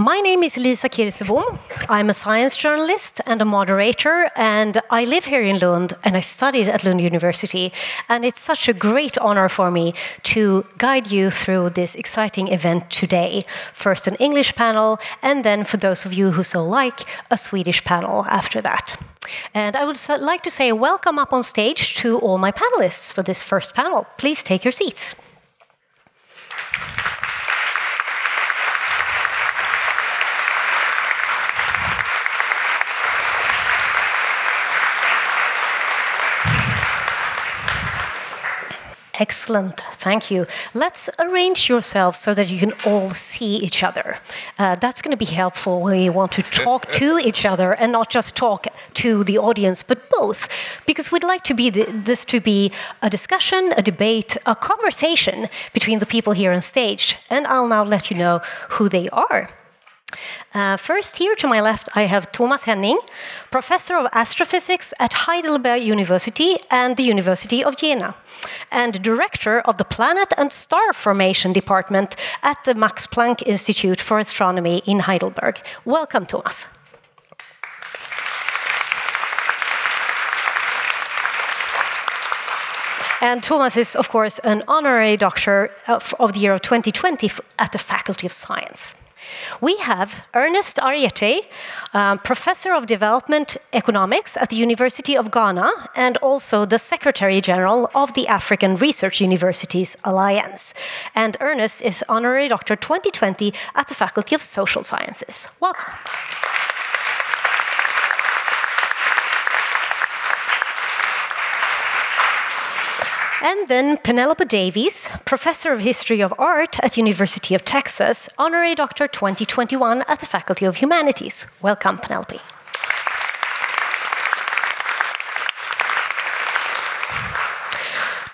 My name is Lisa Kirsebom. I'm a science journalist and a moderator, and I live here in Lund and I studied at Lund University. And it's such a great honor for me to guide you through this exciting event today. First, an English panel, and then, for those of you who so like, a Swedish panel after that. And I would like to say welcome up on stage to all my panelists for this first panel. Please take your seats. Excellent, thank you. Let's arrange yourselves so that you can all see each other. Uh, that's going to be helpful when you want to talk to each other and not just talk to the audience, but both, because we'd like to be the, this to be a discussion, a debate, a conversation between the people here on stage. And I'll now let you know who they are. Uh, first, here to my left, I have Thomas Henning, professor of astrophysics at Heidelberg University and the University of Jena, and director of the Planet and Star Formation Department at the Max Planck Institute for Astronomy in Heidelberg. Welcome, Thomas. And Thomas is, of course, an honorary doctor of, of the year of 2020 at the Faculty of Science. We have Ernest Aryeetey, um, Professor of Development Economics at the University of Ghana and also the Secretary General of the African Research Universities Alliance. And Ernest is Honorary Doctor 2020 at the Faculty of Social Sciences. Welcome. And then Penelope Davies, Professor of History of Art at University of Texas, Honorary Doctor 2021 at the Faculty of Humanities. Welcome, Penelope.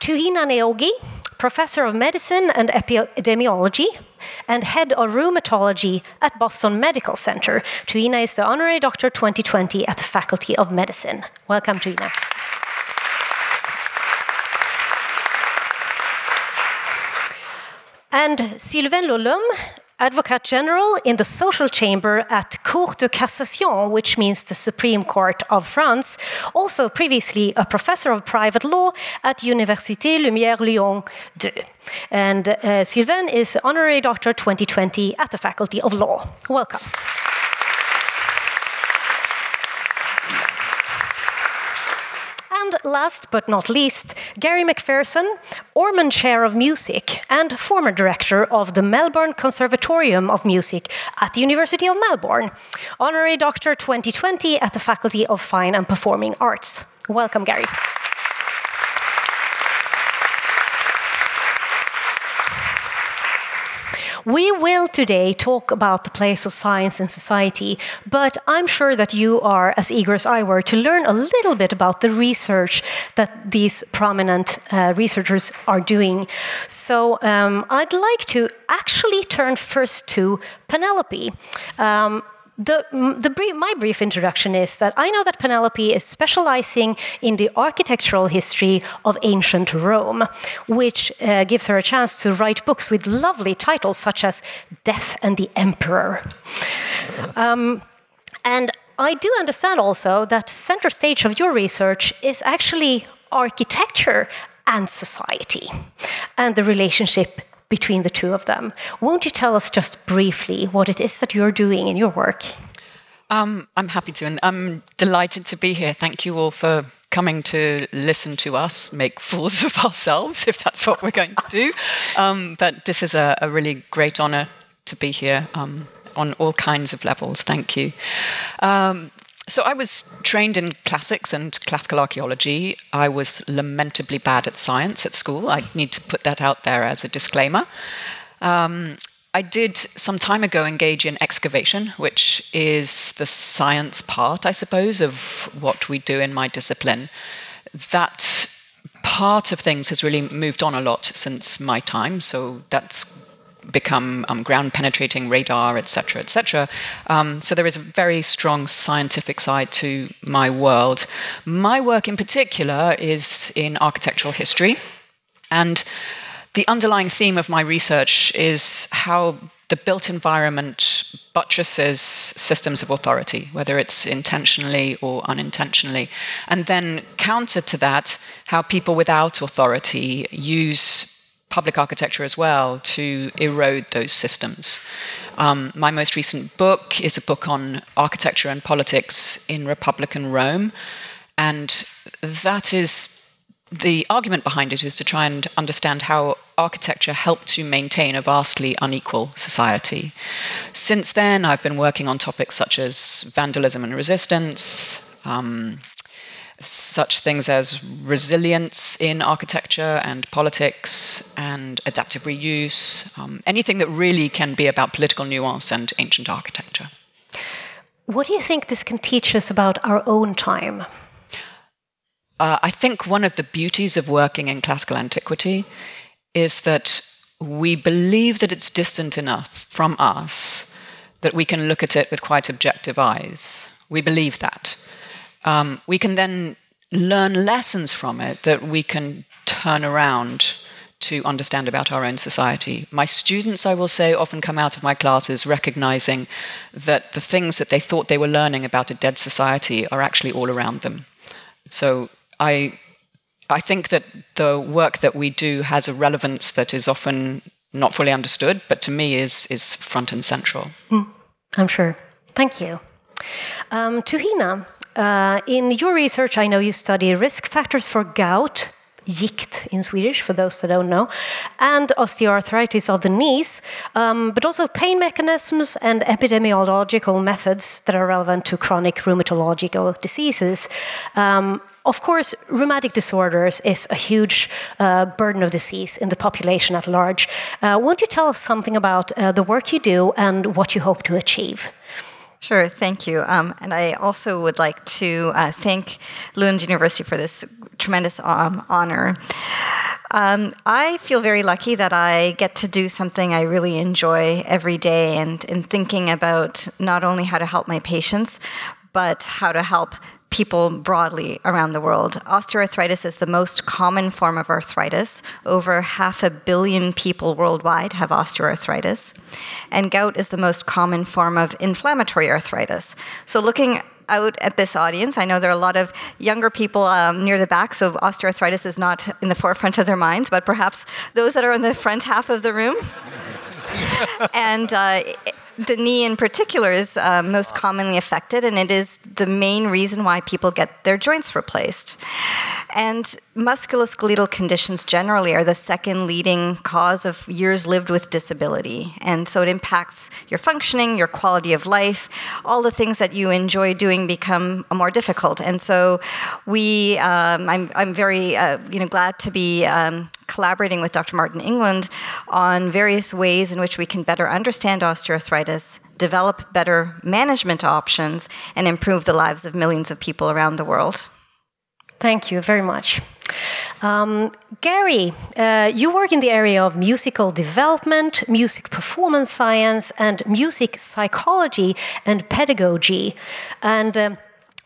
Tuhina Neogi, Professor of Medicine and Epidemiology and Head of Rheumatology at Boston Medical Center. Tuhina is the Honorary Doctor 2020 at the Faculty of Medicine. Welcome, Tuhina. And Sylvain Laulom, Advocate General in the Social Chamber at Cour de Cassation, which means the Supreme Court of France, also previously a professor of private law at Université Lumière Lyon 2. And uh, Sylvain is Honorary Doctor 2020 at the Faculty of Law. Welcome. And last but not least, Gary McPherson, Ormond Chair of Music and former Director of the Melbourne Conservatorium of Music at the University of Melbourne, Honorary Doctor 2020 at the Faculty of Fine and Performing Arts. Welcome, Gary. We will today talk about the place of science in society, but I'm sure that you are as eager as I were to learn a little bit about the research that these prominent uh, researchers are doing. So um, I'd like to actually turn first to Penelope. Um, the, the brief, my brief introduction is that I know that Penelope is specializing in the architectural history of ancient Rome, which uh, gives her a chance to write books with lovely titles such as Death and the Emperor. Um, and I do understand also that center stage of your research is actually architecture and society and the relationship between the two of them. Won't you tell us just briefly what it is that you're doing in your work? Um, I'm happy to, and I'm delighted to be here. Thank you all for coming to listen to us make fools of ourselves, if that's what we're going to do. Um, but this is a, a, really great honor to be here um, on all kinds of levels. Thank you. Um, so I was trained in classics and classical archaeology. I was lamentably bad at science at school. I need to put that out there as a disclaimer. Um, I did some time ago engage in excavation, which is the science part, I suppose, of what we do in my discipline. That part of things has really moved on a lot since my time, so that's become um, ground penetrating radar, etc., etc. Um, so there is a very strong scientific side to my world. My work in particular is in architectural history. And the underlying theme of my research is how the built environment buttresses systems of authority, whether it's intentionally or unintentionally. And then, counter to that, how people without authority use public architecture as well to erode those systems. Um, my most recent book is a book on architecture and politics in Republican Rome. And that is the argument behind it is to try and understand how architecture helped to maintain a vastly unequal society. Since then, I've been working on topics such as vandalism and resistance, um, such things as resilience in architecture and politics and adaptive reuse, um, anything that really can be about political nuance and ancient architecture. What do you think this can teach us about our own time? Uh, I think one of the beauties of working in classical antiquity is that we believe that it's distant enough from us that we can look at it with quite objective eyes. We believe that. Um, we can then learn lessons from it that we can turn around to understand about our own society. My students, I will say, often come out of my classes recognizing that the things that they thought they were learning about a dead society are actually all around them. So I, I think that the work that we do has a relevance that is often not fully understood, but to me is, is front and central. Mm, I'm sure. Thank you. Um, Tuhina, uh, in your research, I know you study risk factors for gout, gikt in Swedish, for those that don't know, and osteoarthritis of the knees, um, but also pain mechanisms and epidemiological methods that are relevant to chronic rheumatological diseases. Um, of course, rheumatic disorders is a huge uh, burden of disease in the population at large. Uh, won't you tell us something about uh, the work you do and what you hope to achieve? Sure, thank you. Um, and I also would like to uh, thank Lund University for this tremendous um, honor. Um, I feel very lucky that I get to do something I really enjoy every day and in thinking about not only how to help my patients, but how to help people broadly around the world. Osteoarthritis is the most common form of arthritis. Over half a billion people worldwide have osteoarthritis. And gout is the most common form of inflammatory arthritis. So, looking out at this audience, I know there are a lot of younger people um, near the back, so osteoarthritis is not in the forefront of their minds, but perhaps those that are in the front half of the room. and uh, the knee in particular is uh, most commonly affected, and it is the main reason why people get their joints replaced. And musculoskeletal conditions generally are the second leading cause of years lived with disability. And so it impacts your functioning, your quality of life, all the things that you enjoy doing become more difficult. And so we, um, I'm, I'm very uh, you know, glad to be um, collaborating with Dr. Martin Englund on various ways in which we can better understand osteoarthritis, develop better management options, and improve the lives of millions of people around the world. Thank you very much. Um, Gary, uh, you work in the area of musical development, music performance science, and music psychology and pedagogy. And um,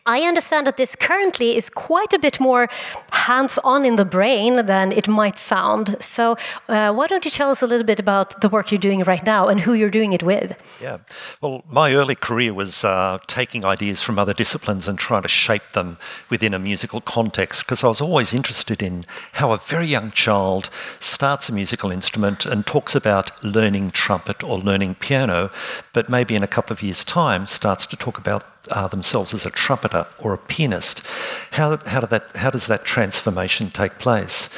I understand that this currently is quite a bit more hands on in the brain than it might sound. So, uh, why don't you tell us a little bit about the work you're doing right now and who you're doing it with? Yeah, well, my early career was uh, taking ideas from other disciplines and trying to shape them within a musical context because I was always interested in how a very young child starts a musical instrument and talks about learning trumpet or learning piano, but maybe in a couple of years' time starts to talk about themselves as a trumpeter or a pianist. How, how, do that, how does that transformation take place?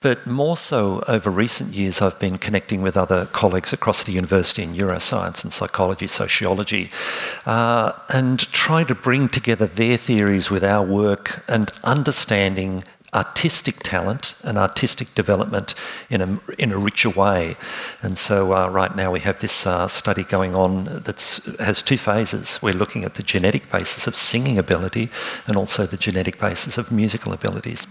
But more so over recent years, I've been connecting with other colleagues across the university in neuroscience and psychology, sociology, uh, and trying to bring together their theories with our work and understanding artistic talent and artistic development in a, in a richer way. And so uh, right now we have this uh, study going on that has two phases. We're looking at the genetic basis of singing ability and also the genetic basis of musical abilities.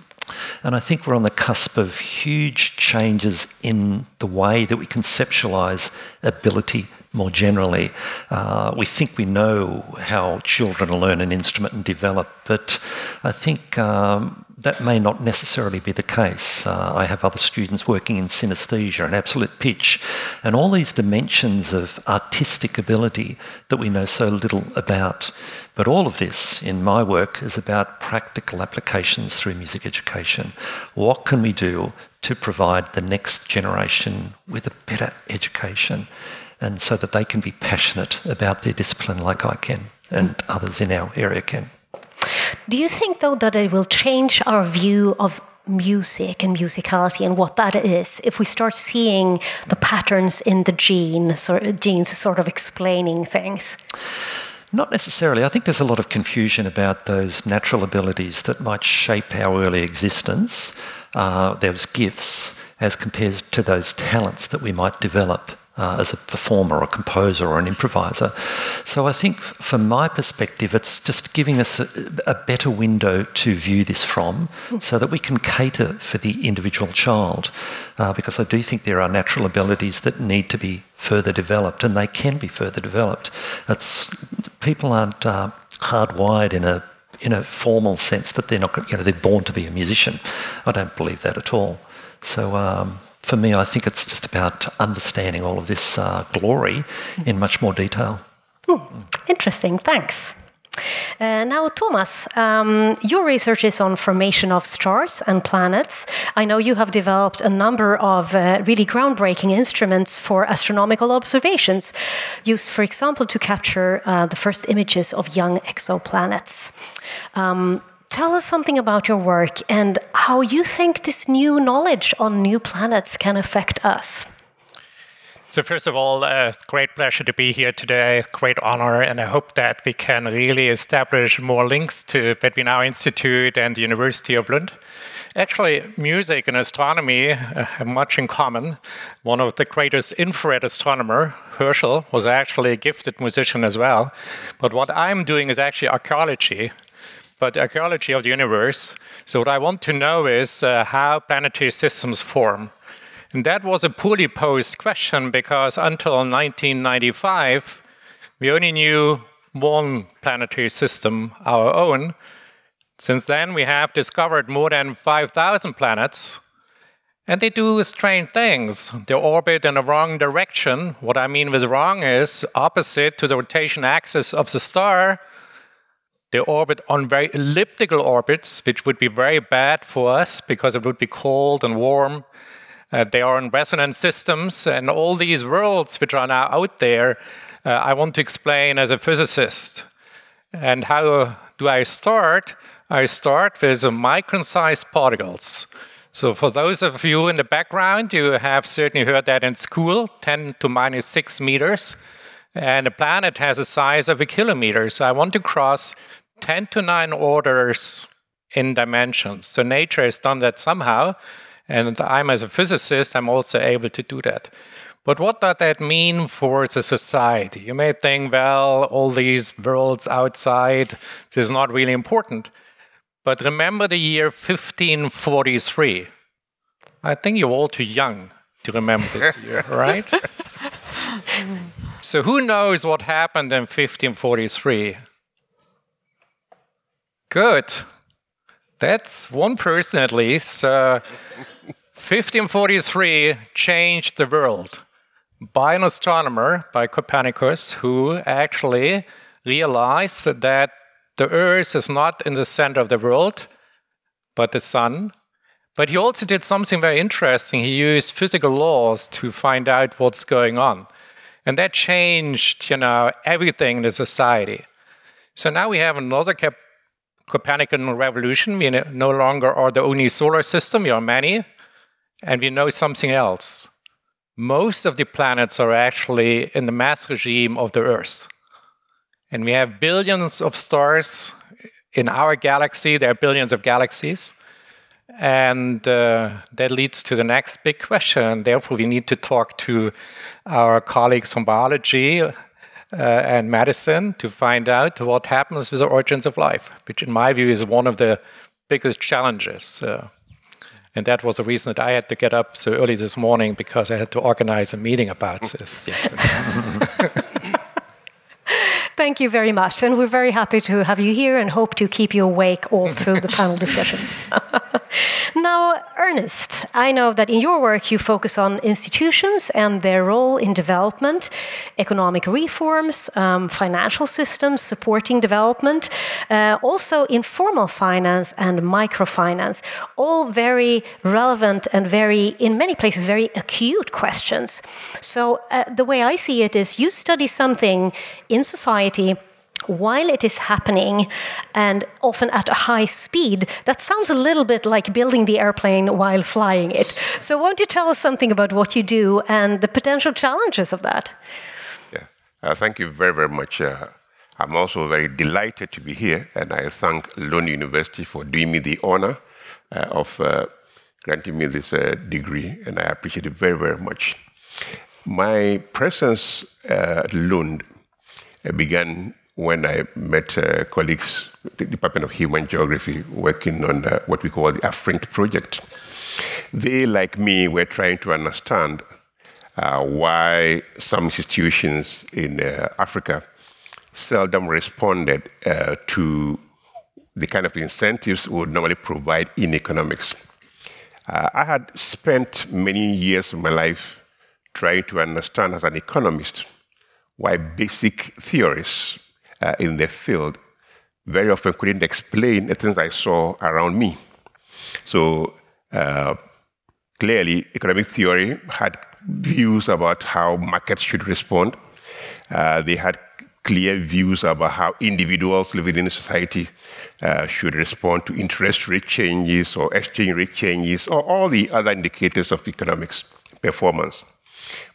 And I think we're on the cusp of huge changes in the way that we conceptualize ability more generally. Uh, we think we know how children learn an instrument and develop, but I think um, that may not necessarily be the case. Uh, I have other students working in synesthesia and absolute pitch, and all these dimensions of artistic ability that we know so little about. But all of this in my work is about practical applications through music education. What can we do to provide the next generation with a better education? And so that they can be passionate about their discipline like I can and others in our area can. Do you think, though, that it will change our view of music and musicality and what that is if we start seeing the patterns in the genes or genes sort of explaining things? Not necessarily. I think there's a lot of confusion about those natural abilities that might shape our early existence, uh, those gifts, as compared to those talents that we might develop uh, as a performer or composer or an improviser. So I think from my perspective, it's just giving us a, a, better window to view this from so that we can cater for the individual child. Uh, because I do think there are natural abilities that need to be further developed and they can be further developed. It's, people aren't uh, hardwired in a in a formal sense that they're not, you know, they're born to be a musician. I don't believe that at all. So um, for me, I think it's just about understanding all of this uh, glory in much more detail. Hmm. Interesting, thanks. Uh, now, Thomas, um, your research is on formation of stars and planets. I know you have developed a number of uh, really groundbreaking instruments for astronomical observations, used, for example, to capture uh, the first images of young exoplanets. Um, tell us something about your work and how you think this new knowledge on new planets can affect us. So, first of all, uh, great pleasure to be here today, great honor, and I hope that we can really establish more links to between our institute and the University of Lund. Actually, music and astronomy uh, have much in common. One of the greatest infrared astronomer, Herschel, was actually a gifted musician as well. But what I'm doing is actually archaeology, but archaeology of the universe. So what I want to know is uh, how planetary systems form. And that was a poorly posed question because until 1995, we only knew one planetary system, our own. Since then, we have discovered more than 5,000 planets, and they do strange things. They orbit in the wrong direction. What I mean with wrong is opposite to the rotation axis of the star, they orbit on very elliptical orbits, which would be very bad for us because it would be cold and warm. Uh, they are in resonance systems, and all these worlds which are now out there, uh, I want to explain as a physicist. And how do I start? I start with micron sized particles. So, for those of you in the background, you have certainly heard that in school 10 to minus 6 meters. And a planet has a size of a kilometer. So, I want to cross 10 to 9 orders in dimensions. So nature has done that somehow, and I'm as a physicist, I'm also able to do that. But what does that mean for the society? You may think, well, all these worlds outside, this is not really important. But remember the year 1543. I think you're all too young to remember this year, right? so who knows what happened in 1543? Good. That's one person at least. Uh, 1543 changed the world by an astronomer, by Copernicus, who actually realized that the Earth is not in the center of the world, but the sun. But he also did something very interesting. He used physical laws to find out what's going on. And that changed, you know, everything in the society. So now we have another Copernican revolution. We no longer are the only solar system, we are many, and we know something else. Most of the planets are actually in the mass regime of the Earth. And we have billions of stars in our galaxy, there are billions of galaxies. And uh, that leads to the next big question. And Therefore, we need to talk to our colleagues from biology uh, and medicine to find out what happens with the origins of life, which, in my view, is one of the biggest challenges. Uh, and that was the reason that I had to get up so early this morning because I had to organize a meeting about this. Thank you very much. And we're very happy to have you here and hope to keep you awake all through the panel discussion. now, Ernest, I know that in your work you focus on institutions and their role in development, economic reforms, um, financial systems supporting development, uh, also informal finance and microfinance, all very relevant and very, in many places, very acute questions. So, uh, the way I see it is you study something in society while it is happening and often at a high speed, that sounds a little bit like building the airplane while flying it. So, won't you tell us something about what you do and the potential challenges of that? Yeah, uh, thank you very, very much. Uh, I'm also very delighted to be here, and I thank Lund University for doing me the honor uh, of uh, granting me this uh, degree, and I appreciate it very, very much. My presence at Lund began when I met uh, colleagues, the Department of Human Geography, working on uh, what we call the AFRINT project. They, like me, were trying to understand uh, why some institutions in uh, Africa seldom responded uh, to the kind of incentives we would normally provide in economics. I had spent many years of my life trying to understand as an economist why basic theories uh, in their field very often couldn't explain the things I saw around me. So uh, clearly, economic theory had views about how markets should respond. Uh, they had clear views about how individuals living in a society uh, should respond to interest rate changes or exchange rate changes or all the other indicators of economics performance.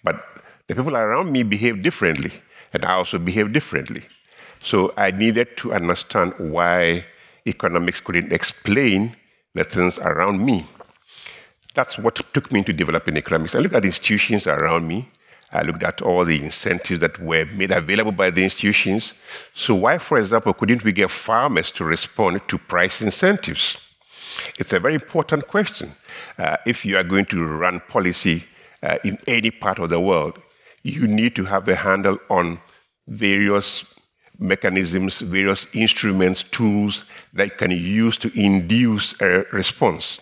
But the people around me behave differently, and I also behave differently. So I needed to understand why economics couldn't explain the things around me. That's what took me into developing economics. I looked at institutions around me. I looked at all the incentives that were made available by the institutions. So, why, for example, couldn't we get farmers to respond to price incentives? It's a very important question. Uh, if you are going to run policy uh, in any part of the world, you need to have a handle on various mechanisms, various instruments, tools that can use to induce a response.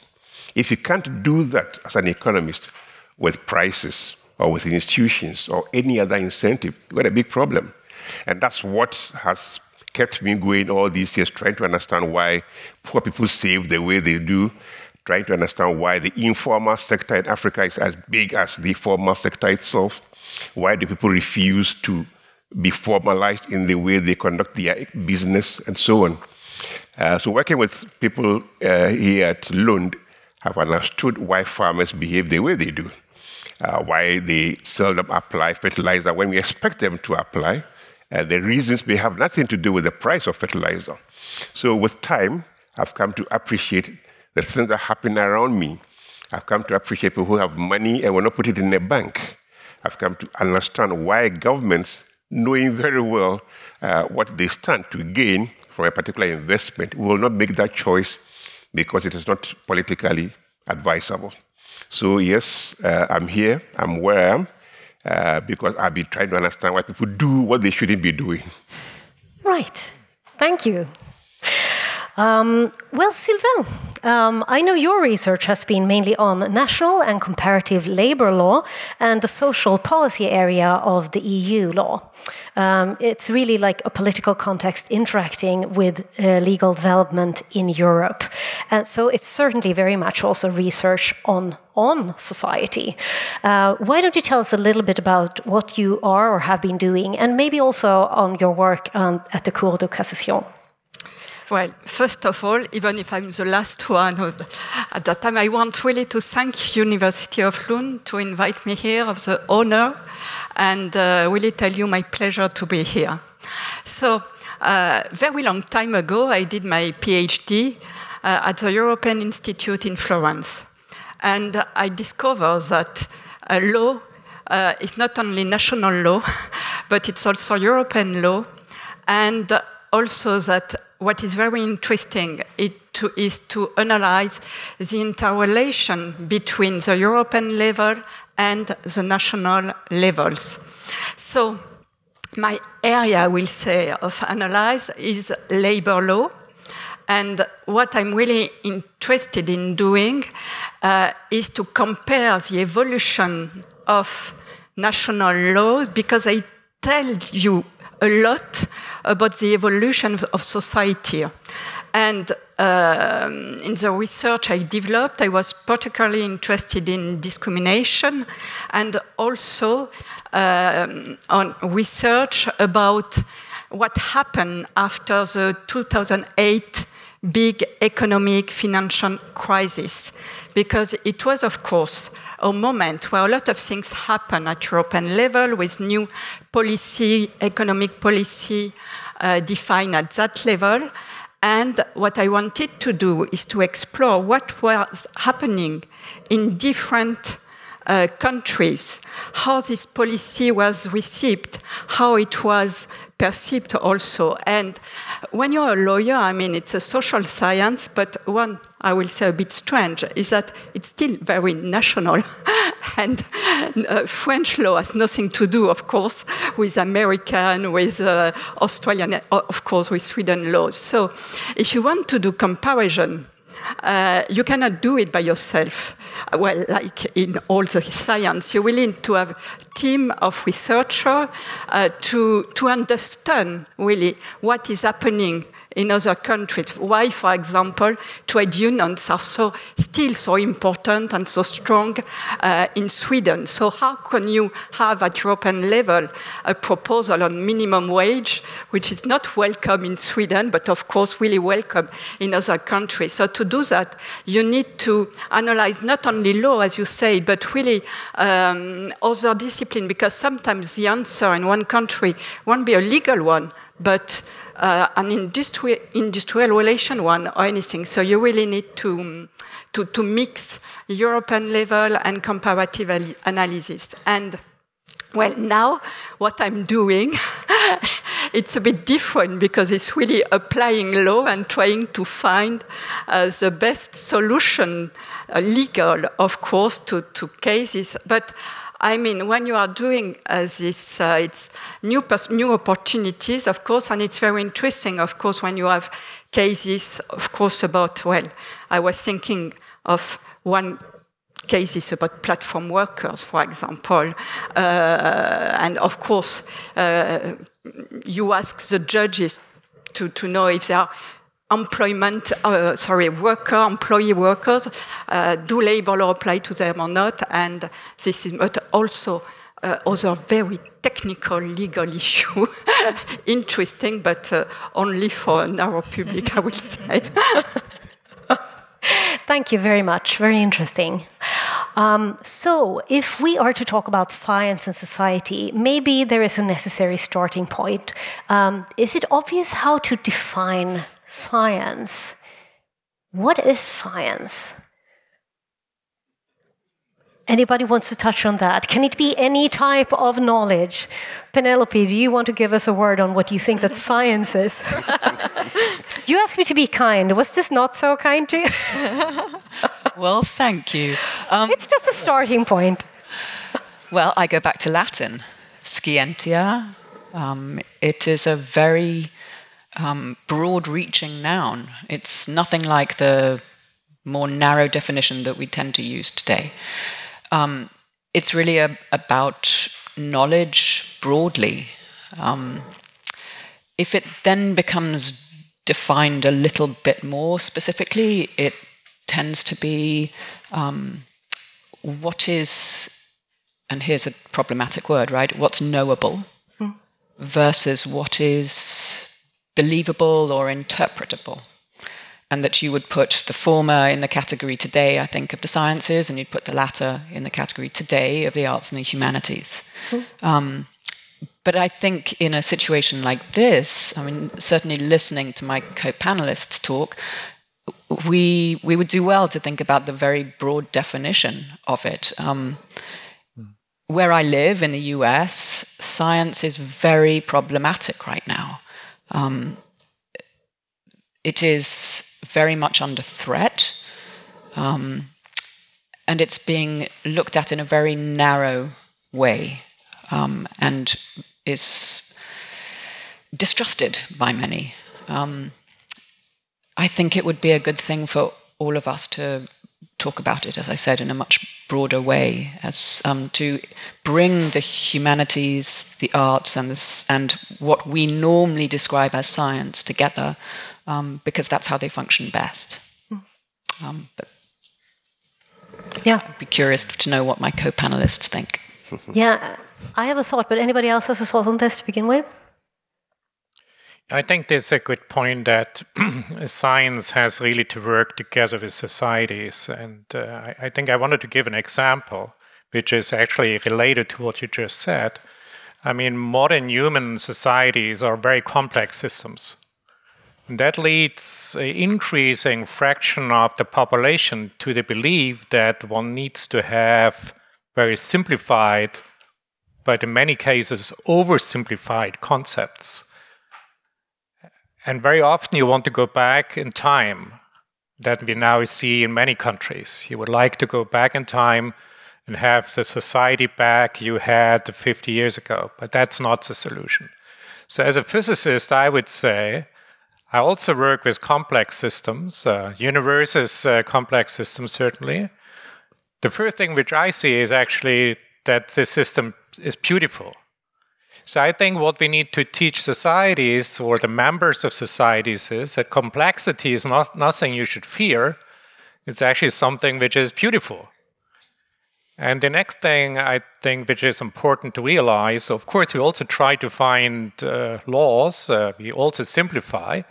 If you can't do that as an economist with prices or with institutions or any other incentive, you've got a big problem. And that's what has kept me going all these years, trying to understand why poor people save the way they do, trying to understand why the informal sector in Africa is as big as the formal sector itself. Why do people refuse to be formalized in the way they conduct their business and so on. Uh, so, working with people uh, here at Lund, have understood why farmers behave the way they do, uh, why they seldom apply fertilizer when we expect them to apply. Uh, the reasons may have nothing to do with the price of fertilizer. So, with time, I've come to appreciate the things that happen around me. I've come to appreciate people who have money and will not put it in a bank. I've come to understand why governments knowing very well uh, what they stand to gain from a particular investment, will not make that choice because it is not politically advisable. So, yes, uh, I'm here, I'm where I am, uh, because I've been trying to understand why people do what they shouldn't be doing. Right. Thank you. Um, well, Sylvain, um, I know your research has been mainly on national and comparative labor law and the social policy area of the EU law. Um, it's really like a political context interacting with uh, legal development in Europe. And so it's certainly very much also research on, on society. Uh, why don't you tell us a little bit about what you are or have been doing, and maybe also on your work um, at the Cour de Cassation? Well, first of all, even if I'm the last one at that time, I want really to thank University of Lund to invite me here of the honor and uh, really tell you my pleasure to be here. So, uh, very long time ago, I did my PhD uh, at the European Institute in Florence. And I discovered that law uh, is not only national law, but it's also European law, and also that what is very interesting to, is to analyze the interrelation between the European level and the national levels. So, my area, I will say, of analyze is labor law. And what I'm really interested in doing uh, is to compare the evolution of national law because I tell you a lot about the evolution of society. And um, in the research I developed, I was particularly interested in discrimination and also um, on research about what happened after the 2008 big economic financial crisis because it was of course a moment where a lot of things happen at European level with new policy economic policy uh, defined at that level. And what I wanted to do is to explore what was happening in different uh, countries, how this policy was received, how it was perceived also. And when you're a lawyer, I mean, it's a social science, but one I will say a bit strange is that it's still very national. and uh, French law has nothing to do, of course, with American, with uh, Australian, of course, with Sweden laws. So if you want to do comparison, uh, you cannot do it by yourself. Well, like in all the science, you will need to have a team of researchers uh, to, to understand really what is happening in other countries. Why, for example, trade unions are so still so important and so strong uh, in Sweden. So how can you have at European level a proposal on minimum wage, which is not welcome in Sweden, but of course really welcome in other countries? So to do that, you need to analyze not only law, as you say, but really um, other discipline, because sometimes the answer in one country won't be a legal one, but uh, an industri industrial relation one or anything. So you really need to, to, to mix European level and comparative analysis. And well, now what I'm doing, it's a bit different because it's really applying law and trying to find uh, the best solution, uh, legal, of course, to, to cases. But I mean, when you are doing uh, this, uh, it's new, new opportunities, of course, and it's very interesting, of course, when you have cases, of course, about, well, I was thinking of one cases about platform workers, for example. Uh, and of course, uh, you ask the judges to, to know if they are employment, uh, sorry, worker, employee workers, uh, do labor law apply to them or not? And this is also uh, other very technical legal issue, interesting, but uh, only for a narrow public, I will say. Thank you very much. Very interesting. Um, so, if we are to talk about science and society, maybe there is a necessary starting point. Um, is it obvious how to define science. What is science? Anybody wants to touch on that? Can it be any type of knowledge? Penelope, do you want to give us a word on what you think that science is? you asked me to be kind. Was this not so kind to you? well, thank you. Um, it's just a starting point. Well, I go back to Latin, scientia. Um, it is a very um, broad reaching noun. It's nothing like the more narrow definition that we tend to use today. Um, it's really a, about knowledge broadly. Um, if it then becomes defined a little bit more specifically, it tends to be um, what is, and here's a problematic word, right? What's knowable mm. versus what is believable or interpretable. And that you would put the former in the category today, I think, of the sciences, and you'd put the latter in the category today of the arts and the humanities. Mm-hmm. Um, but I think in a situation like this, I mean, certainly listening to my co panelists talk, we, we would do well to think about the very broad definition of it. Um, where I live in the US, science is very problematic right now. Um, it is very much under threat, um, and it's being looked at in a very narrow way, um, and is distrusted by many. Um, I think it would be a good thing for all of us to talk about it, as I said, in a much broader way, as um, to bring the humanities, the arts, and this, and what we normally describe as science together, um, because that's how they function best. Um, but yeah, I'd be curious to know what my co-panelists think. yeah, I have a thought, but anybody else has a thought on this to begin with? I think there's a good point that science has really to work together with societies. And uh, I, I, think I wanted to give an example, which is actually related to what you just said. I mean, modern human societies are very complex systems. And that leads an increasing fraction of the population to the belief that one needs to have very simplified, but in many cases, oversimplified concepts and very often you want to go back in time that we now see in many countries. You would like to go back in time and have the society back you had 50 years ago, but that's not the solution. So, as a physicist, I would say I also work with complex systems. Uh, universe is a complex system, certainly. The first thing which I see is actually that this system is beautiful. So I think what we need to teach societies or the members of societies is that complexity is not nothing you should fear. It's actually something which is beautiful. And the next thing I think which is important to realize, of course, we also try to find uh, laws. Uh, we also simplify,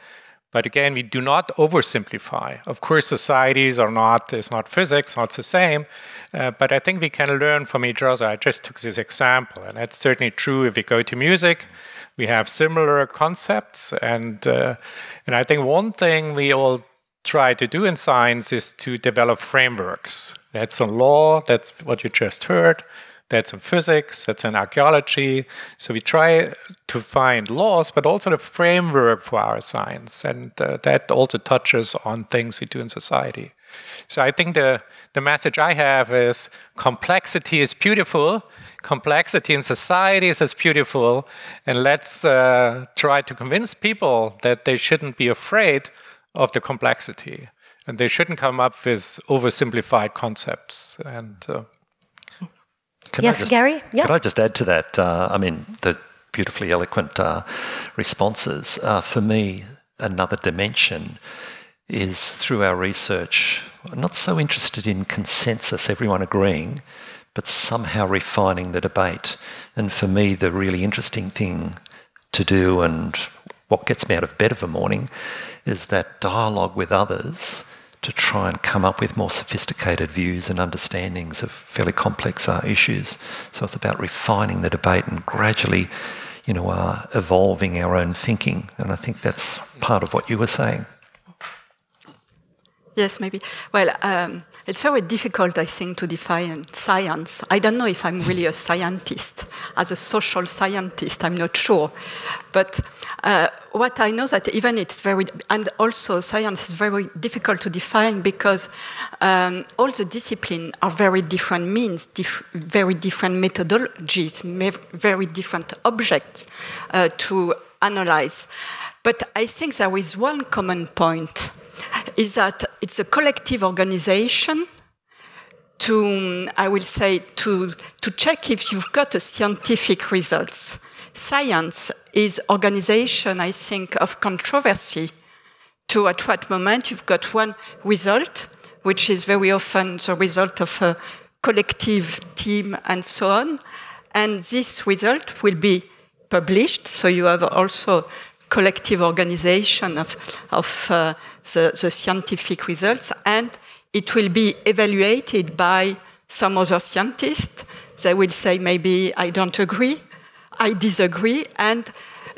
but again, we do not oversimplify. Of course, societies are not, it's not physics, not the same, uh, but I think we can learn from each other. I just took this example, and that's certainly true if we go to music. We have similar concepts, and, uh, and I think one thing we all try to do in science is to develop frameworks. That's a law, that's what you just heard that's in physics, that's in archaeology. So we try to find laws, but also the framework for our science. And uh, that also touches on things we do in society. So I think the, the message I have is complexity is beautiful, complexity in society is as beautiful, and let's uh, try to convince people that they shouldn't be afraid of the complexity. And they shouldn't come up with oversimplified concepts. And uh, can yes, just, Gary? Yeah. Could I just add to that? Uh, I mean, the beautifully eloquent uh, responses. Uh, for me, another dimension is through our research, I'm not so interested in consensus, everyone agreeing, but somehow refining the debate. And for me, the really interesting thing to do and what gets me out of bed of a morning is that dialogue with others to try and come up with more sophisticated views and understandings of fairly complex uh, issues. So it's about refining the debate and gradually, you know, uh, evolving our own thinking. And I think that's part of what you were saying. Yes, maybe. Well, um, it's very difficult, I think, to define science. I don't know if I'm really a scientist. As a social scientist, I'm not sure. But uh, what I know that even it's very, and also science is very difficult to define because um, all the disciplines are very different means, dif very different methodologies, very different objects uh, to analyze. But I think there is one common point is that it's a collective organization to, um, I will say, to, to check if you've got a scientific results. Science is organization, I think, of controversy to at what moment you've got one result, which is very often the result of a collective team and so on. And this result will be published, so you have also collective organization of, of uh, the, the scientific results, and it will be evaluated by some other scientists. They will say, maybe I don't agree, I disagree, and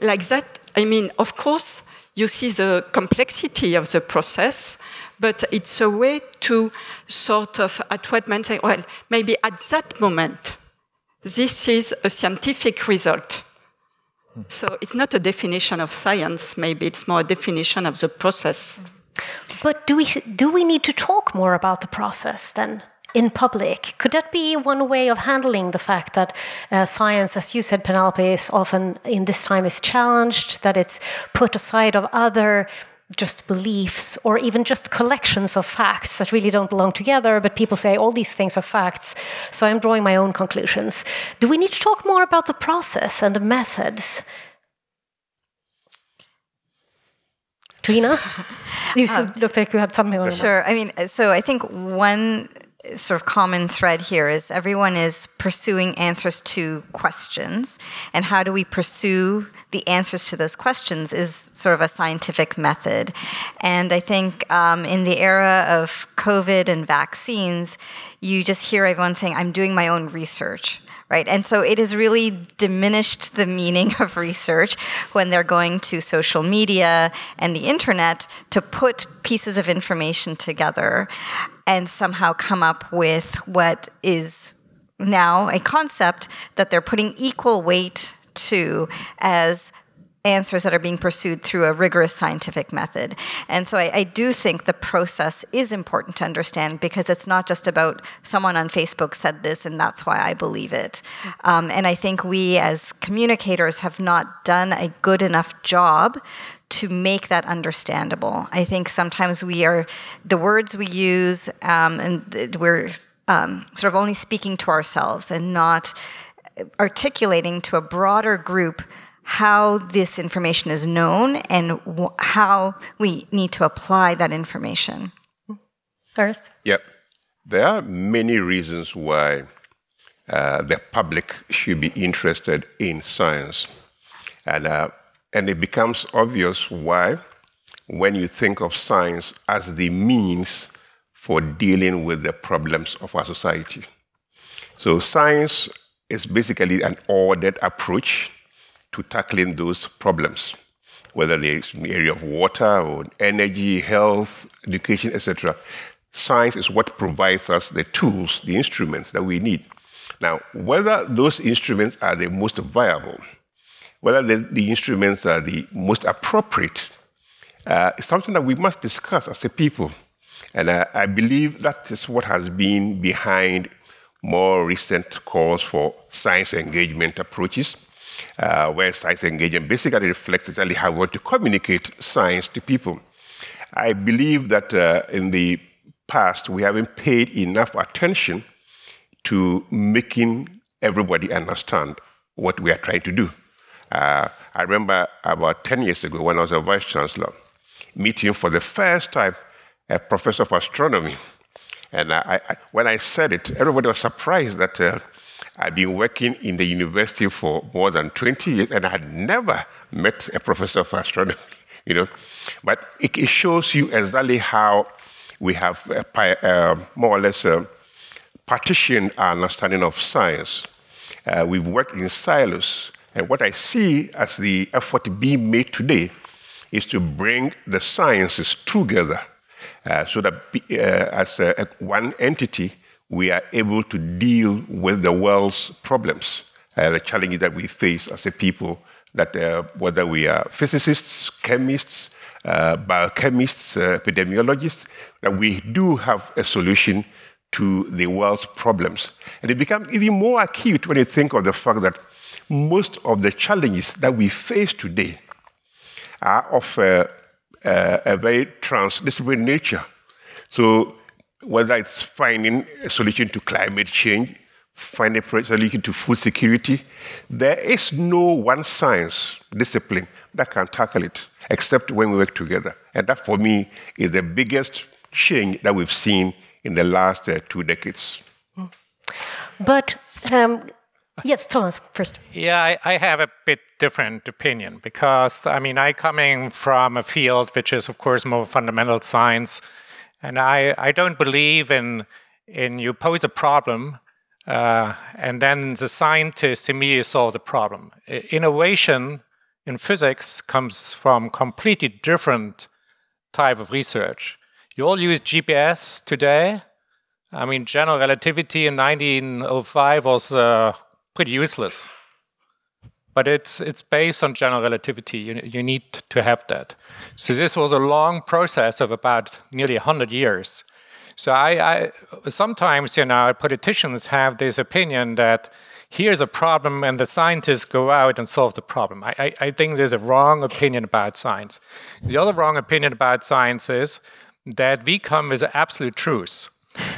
like that, I mean, of course, you see the complexity of the process, but it's a way to sort of, at what moment say, well, maybe at that moment, this is a scientific result. So it's not a definition of science, maybe it's more a definition of the process. But do we, do we need to talk more about the process then? in public. Could that be one way of handling the fact that uh, science, as you said, Penelope, is often in this time is challenged, that it's put aside of other just beliefs or even just collections of facts that really don't belong together, but people say all these things are facts, so I'm drawing my own conclusions. Do we need to talk more about the process and the methods? Trina, you um, looked like you had something on. Sure. I mean, so I think one sort of common thread here is everyone is pursuing answers to questions and how do we pursue the answers to those questions is sort of a scientific method and i think um, in the era of covid and vaccines you just hear everyone saying i'm doing my own research right? And so it has really diminished the meaning of research when they're going to social media and the internet to put pieces of information together and somehow come up with what is now a concept that they're putting equal weight to as answers that are being pursued through a rigorous scientific method. And so I, I, do think the process is important to understand because it's not just about someone on Facebook said this and that's why I believe it. Um, and I think we as communicators have not done a good enough job to make that understandable. I think sometimes we are, the words we use, um, and we're um, sort of only speaking to ourselves and not articulating to a broader group how this information is known and how we need to apply that information. First? Yep. There are many reasons why uh, the public should be interested in science. And, uh, and it becomes obvious why, when you think of science as the means for dealing with the problems of our society. So, science is basically an ordered approach to tackling those problems, whether it's in the area of water or energy, health, education, etc. Science is what provides us the tools, the instruments that we need. Now, whether those instruments are the most viable, whether the, the instruments are the most appropriate, uh, is something that we must discuss as a people. And uh, I believe that is what has been behind more recent calls for science engagement approaches uh, where science engagement basically reflects exactly how we want to communicate science to people. I believe that uh, in the past we haven't paid enough attention to making everybody understand what we are trying to do. Uh, I remember about 10 years ago when I was a vice chancellor, meeting for the first time a professor of astronomy. And I, I, when I said it, everybody was surprised that uh, I've been working in the university for more than 20 years, and I had never met a professor of astronomy, you know. But it, it shows you exactly how we have uh, uh, more or less uh, partitioned our understanding of science. Uh, we've worked in silos, and what I see as the effort being made today is to bring the sciences together uh, so that uh, as a, one entity, we are able to deal with the world's problems, uh, the challenges that we face as a people, that uh, whether we are physicists, chemists, uh, biochemists, uh, epidemiologists, that we do have a solution to the world's problems. And it becomes even more acute when you think of the fact that most of the challenges that we face today are of a, a, a very transdisciplinary nature. So whether it's finding a solution to climate change, finding a solution to food security, there is no one science discipline that can tackle it except when we work together. And that, for me, is the biggest change that we've seen in the last uh, two decades. But um, yes, Thomas, first. Yeah, I, I, have a bit different opinion because I mean, I coming from a field which is, of course, more fundamental science and I, I don't believe in, in you pose a problem uh, and then the scientists immediately solve the problem. Innovation in physics comes from completely different type of research. You all use GPS today. I mean, general relativity in 1905 was uh, pretty useless. But it's, it's based on general relativity. You, you need to have that. So this was a long process of about nearly 100 years. So I, I sometimes, you know, politicians have this opinion that here's a problem and the scientists go out and solve the problem. I, I, I think there's a wrong opinion about science. The other wrong opinion about science is that we come with absolute truths.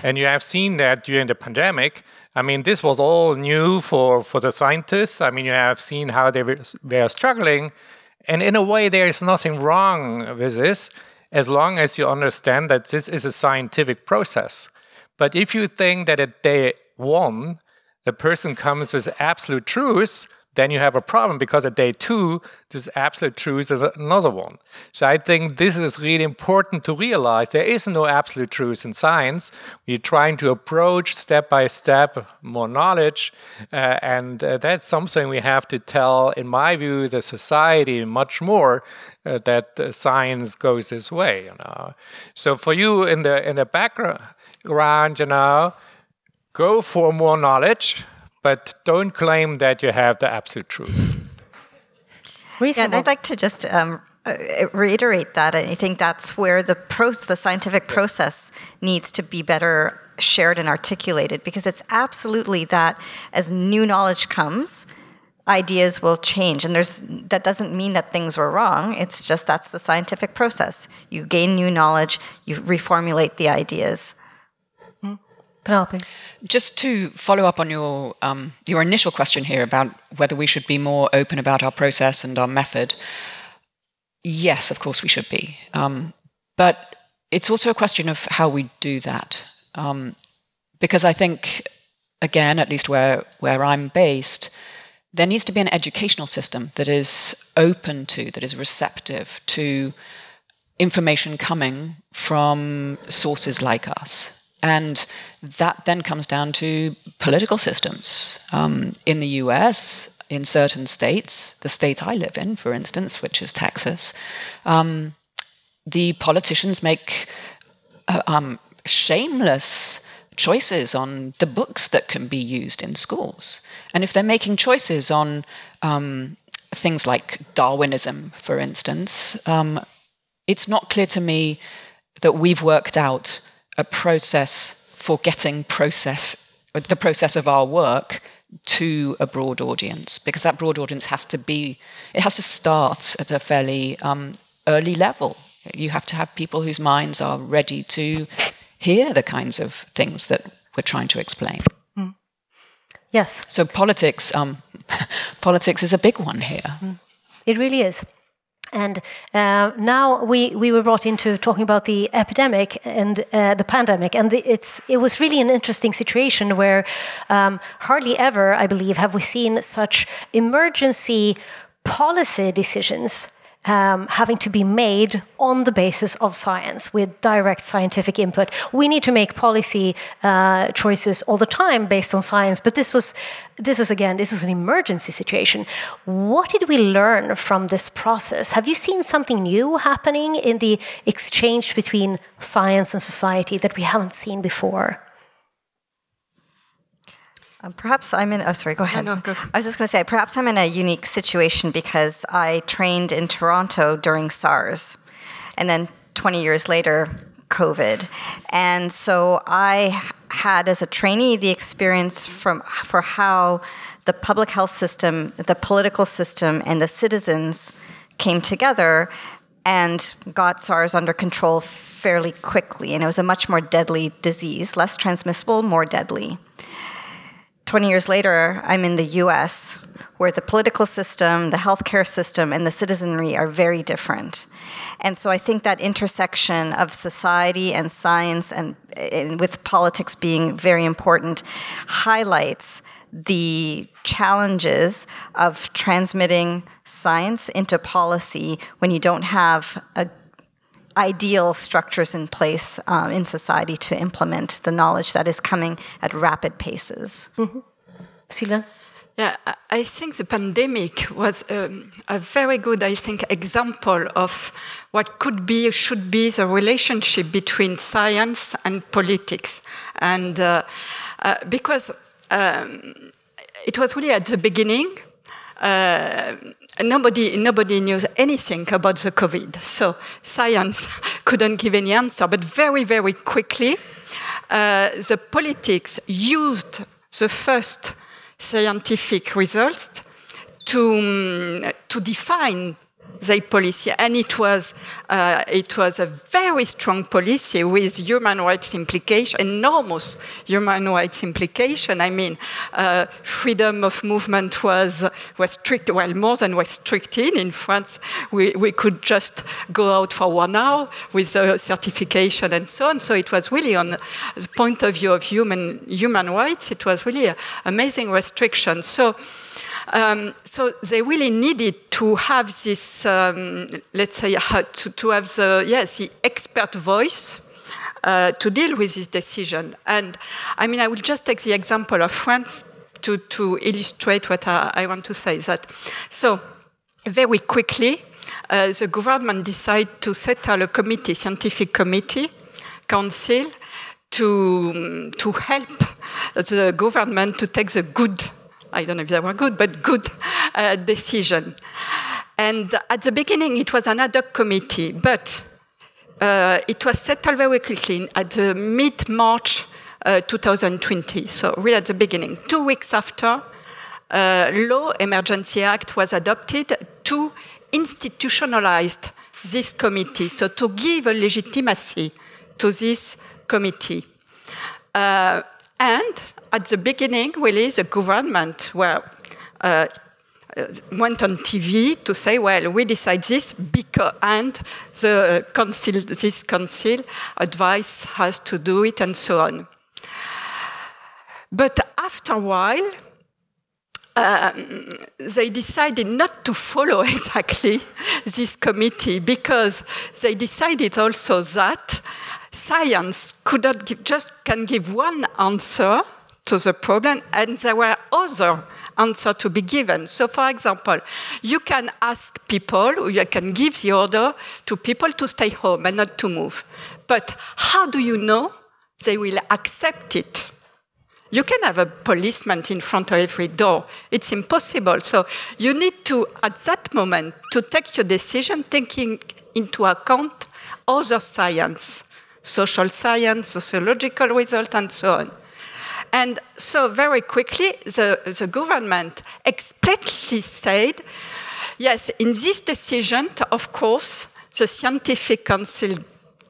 And you have seen that during the pandemic. I mean, this was all new for, for the scientists. I mean, you have seen how they were, struggling. And in a way, there is nothing wrong with this as long as you understand that this is a scientific process. But if you think that at day one, the person comes with absolute truth, then you have a problem because at day two, this absolute truth is another one. So I think this is really important to realize. There is no absolute truth in science. We're trying to approach step by step more knowledge, uh, and uh, that's something we have to tell, in my view, the society much more uh, that uh, science goes this way. You know. So for you in the in the background, you know, go for more knowledge but don't claim that you have the absolute truth. Yeah, and I'd like to just um, uh, reiterate that. I think that's where the process, the scientific process needs to be better shared and articulated because it's absolutely that as new knowledge comes, ideas will change and there's that doesn't mean that things were wrong it's just that's the scientific process you gain new knowledge you reformulate the ideas Penelope. Just to follow up on your um, your initial question here about whether we should be more open about our process and our method. Yes, of course we should be, um, but it's also a question of how we do that. Um, because I think, again, at least where where I'm based, there needs to be an educational system that is open to, that is receptive to information coming from sources like us and that then comes down to political systems. Um, in the US, in certain states, the state I live in, for instance, which is Texas, um, the politicians make uh, um, shameless choices on the books that can be used in schools. And if they're making choices on um, things like Darwinism, for instance, um, it's not clear to me that we've worked out a process for getting process the process of our work to a broad audience because that broad audience has to be it has to start at a fairly um, early level. You have to have people whose minds are ready to hear the kinds of things that we're trying to explain. Mm. yes. So politics um, politics is a big one here. Mm. it really is and uh, now we, we were brought into talking about the epidemic and uh, the pandemic, and the, it's it was really an interesting situation where um, hardly ever, I believe, have we seen such emergency policy decisions um, having to be made on the basis of science with direct scientific input. We need to make policy uh, choices all the time based on science, but this was, this was again, this was an emergency situation. What did we learn from this process? Have you seen something new happening in the exchange between science and society that we haven't seen before? Um, perhaps I'm in. Oh, sorry. Go ahead. No, no, go. I was just going to say, perhaps I'm in a unique situation because I trained in Toronto during SARS, and then 20 years later, COVID, and so I had as a trainee the experience from for how the public health system, the political system, and the citizens came together and got SARS under control fairly quickly, and it was a much more deadly disease, less transmissible, more deadly. 20 years later, I'm in the US, where the political system, the healthcare system, and the citizenry are very different. And so I think that intersection of society and science, and, and with politics being very important, highlights the challenges of transmitting science into policy when you don't have a ideal structures in place um, in society to implement the knowledge that is coming at rapid paces. Mm-hmm. Yeah, I think the pandemic was um, a very good, I think, example of what could be, should be the relationship between science and politics. And uh, uh, because um, it was really at the beginning, uh, nobody, nobody knew anything about the COVID. So science couldn't give any answer. But very, very quickly, uh, the politics used the first scientific results to, um, to define their policy, and it was uh, it was a very strong policy with human rights implication, enormous human rights implication. I mean, uh, freedom of movement was was strict, well, more than restricted in France. We we could just go out for one hour with a certification and so on. So it was really on the point of view of human human rights. It was really an amazing restriction. So. Um, so they really needed to have this, um, let's say, uh, to, to have the yes, the expert voice. Uh, to deal with this decision. And I mean, I will just take the example of France to, to illustrate what I, I want to say. That so very quickly, uh, the government decided to settle a committee, scientific committee, council, to, to help the government to take the good I don't know if they were good, but good uh, decision. And at the beginning, it was an ad hoc committee, but uh, it was settled very quickly at the mid March uh, 2020. So, really at the beginning, two weeks after, uh, Law Emergency Act was adopted to institutionalize this committee, so to give a legitimacy to this committee. Uh, and at the beginning, really, the government were, uh, went on TV to say, well, we decide this because, and the council, this council advice has to do it and so on. But after a while, um, they decided not to follow exactly this committee because they decided also that science could not give, just can give one answer to the problem, and there were other answers to be given. So, for example, you can ask people, or you can give the order to people to stay home and not to move. But how do you know they will accept it? You can have a policeman in front of every door. It's impossible. So you need to, at that moment, to take your decision taking into account other science, social science, sociological result, and so on. And so very quickly, the, the government explicitly said, yes, in this decision, of course, the scientific council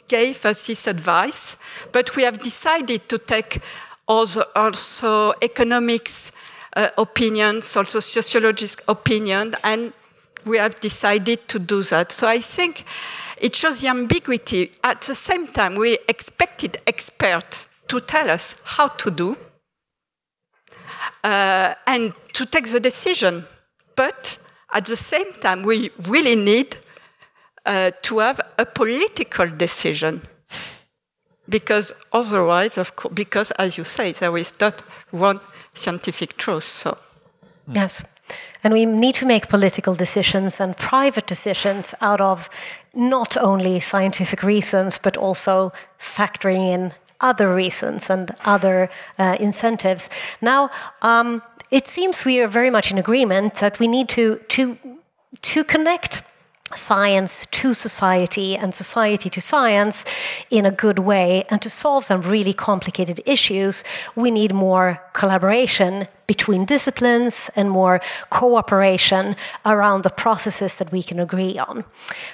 gave us this advice, but we have decided to take also, also economics uh, opinions, also sociologist opinion, and we have decided to do that. So I think it shows the ambiguity. At the same time, we expected experts to tell us how to do, uh, and to take the decision. But at the same time, we really need uh, to have a political decision. Because otherwise, of course, because as you say, there is not one scientific truth. So. Yes. And we need to make political decisions and private decisions out of not only scientific reasons, but also factoring in other reasons and other uh, incentives. Now, um, it seems we are very much in agreement that we need to to to connect science to society and society to science in a good way and to solve some really complicated issues we need more collaboration between disciplines and more cooperation around the processes that we can agree on.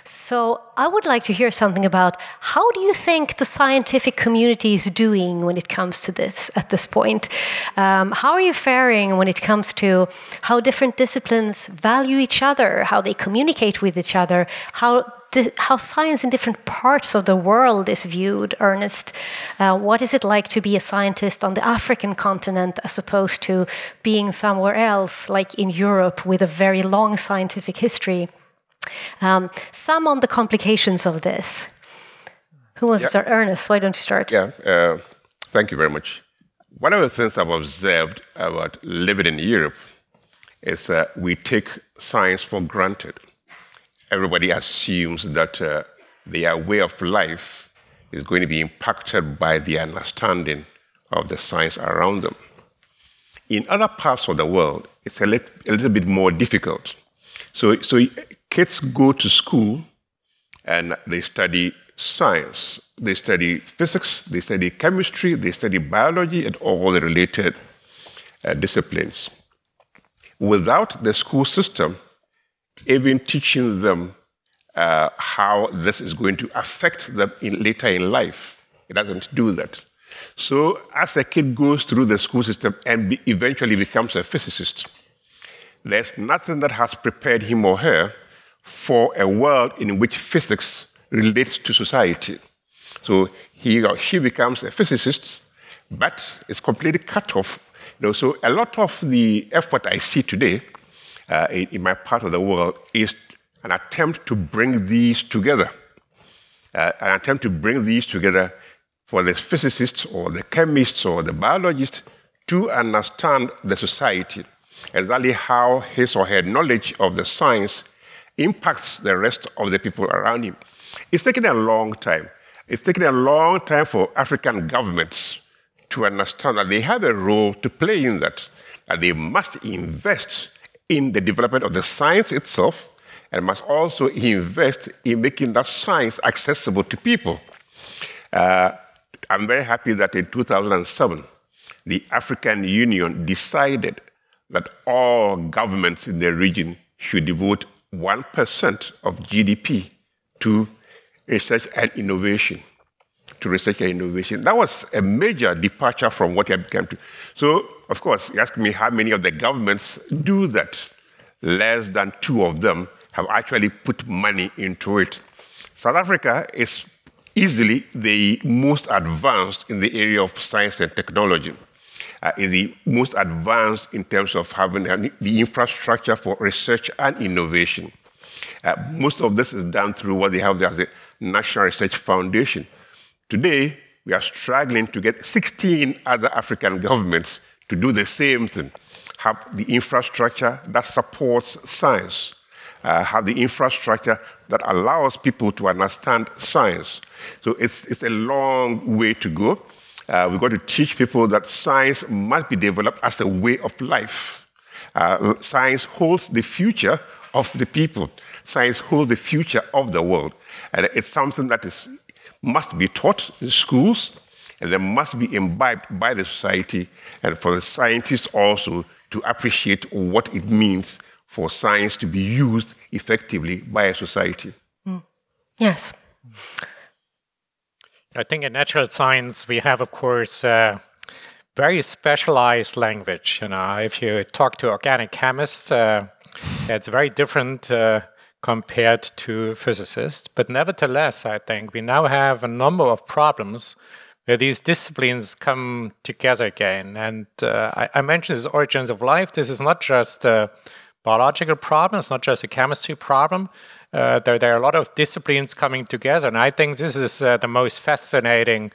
So, I would like to hear something about how do you think the scientific community is doing when it comes to this at this point? Um, how are you faring when it comes to how different disciplines value each other, how they communicate with each other, how how science in different parts of the world is viewed, Ernest. Uh, what is it like to be a scientist on the African continent as opposed to being somewhere else, like in Europe, with a very long scientific history? Um, some on the complications of this. Who wants to start? Ernest, why don't you start? Yeah, uh, thank you very much. One of the things I've observed about living in Europe is that we take science for granted everybody assumes that uh, their way of life is going to be impacted by the understanding of the science around them. In other parts of the world, it's a, li- a little bit more difficult. So, so kids go to school and they study science. they study physics, they study chemistry, they study biology, and all the related uh, disciplines. Without the school system, even teaching them uh, how this is going to affect them in, later in life, it doesn't do that. So, as a kid goes through the school system and be, eventually becomes a physicist, there's nothing that has prepared him or her for a world in which physics relates to society. So he or she becomes a physicist, but it's completely cut off. You know, so a lot of the effort I see today uh, in, my part of the world is an attempt to bring these together. Uh, an attempt to bring these together for the physicists or the chemists or the biologists to understand the society, exactly how his or her knowledge of the science impacts the rest of the people around him. It's taken a long time. It's taken a long time for African governments to understand that they have a role to play in that, that they must invest in the development of the science itself and must also invest in making that science accessible to people. Uh, I'm very happy that in 2007, the African Union decided that all governments in the region should devote 1% of GDP to research and innovation. To research and innovation. That was a major departure from what had become to. So, of course, you ask me how many of the governments do that. Less than two of them have actually put money into it. South Africa is easily the most advanced in the area of science and technology. Uh, is the most advanced in terms of having the infrastructure for research and innovation. Uh, most of this is done through what they have as a National Research Foundation. Today, we are struggling to get 16 other African governments to do the same thing, have the infrastructure that supports science, uh, have the infrastructure that allows people to understand science. So it's, it's a long way to go. Uh, we've got to teach people that science must be developed as a way of life. Uh, science holds the future of the people. Science holds the future of the world. And it's something that is, must be taught in schools and they must be imbibed by the society and for the scientists also to appreciate what it means for science to be used effectively by a society. Mm. Yes. I think in natural science we have, of course, uh, very specialized language. You know, if you talk to organic chemists, uh, it's very different uh, compared to physicists. But nevertheless, I think we now have a number of problems where these disciplines come together again. And uh, I, I, mentioned this origins of life. This is not just a biological problem, it's not just a chemistry problem. Uh, there, there, are a lot of disciplines coming together. And I think this is uh, the most fascinating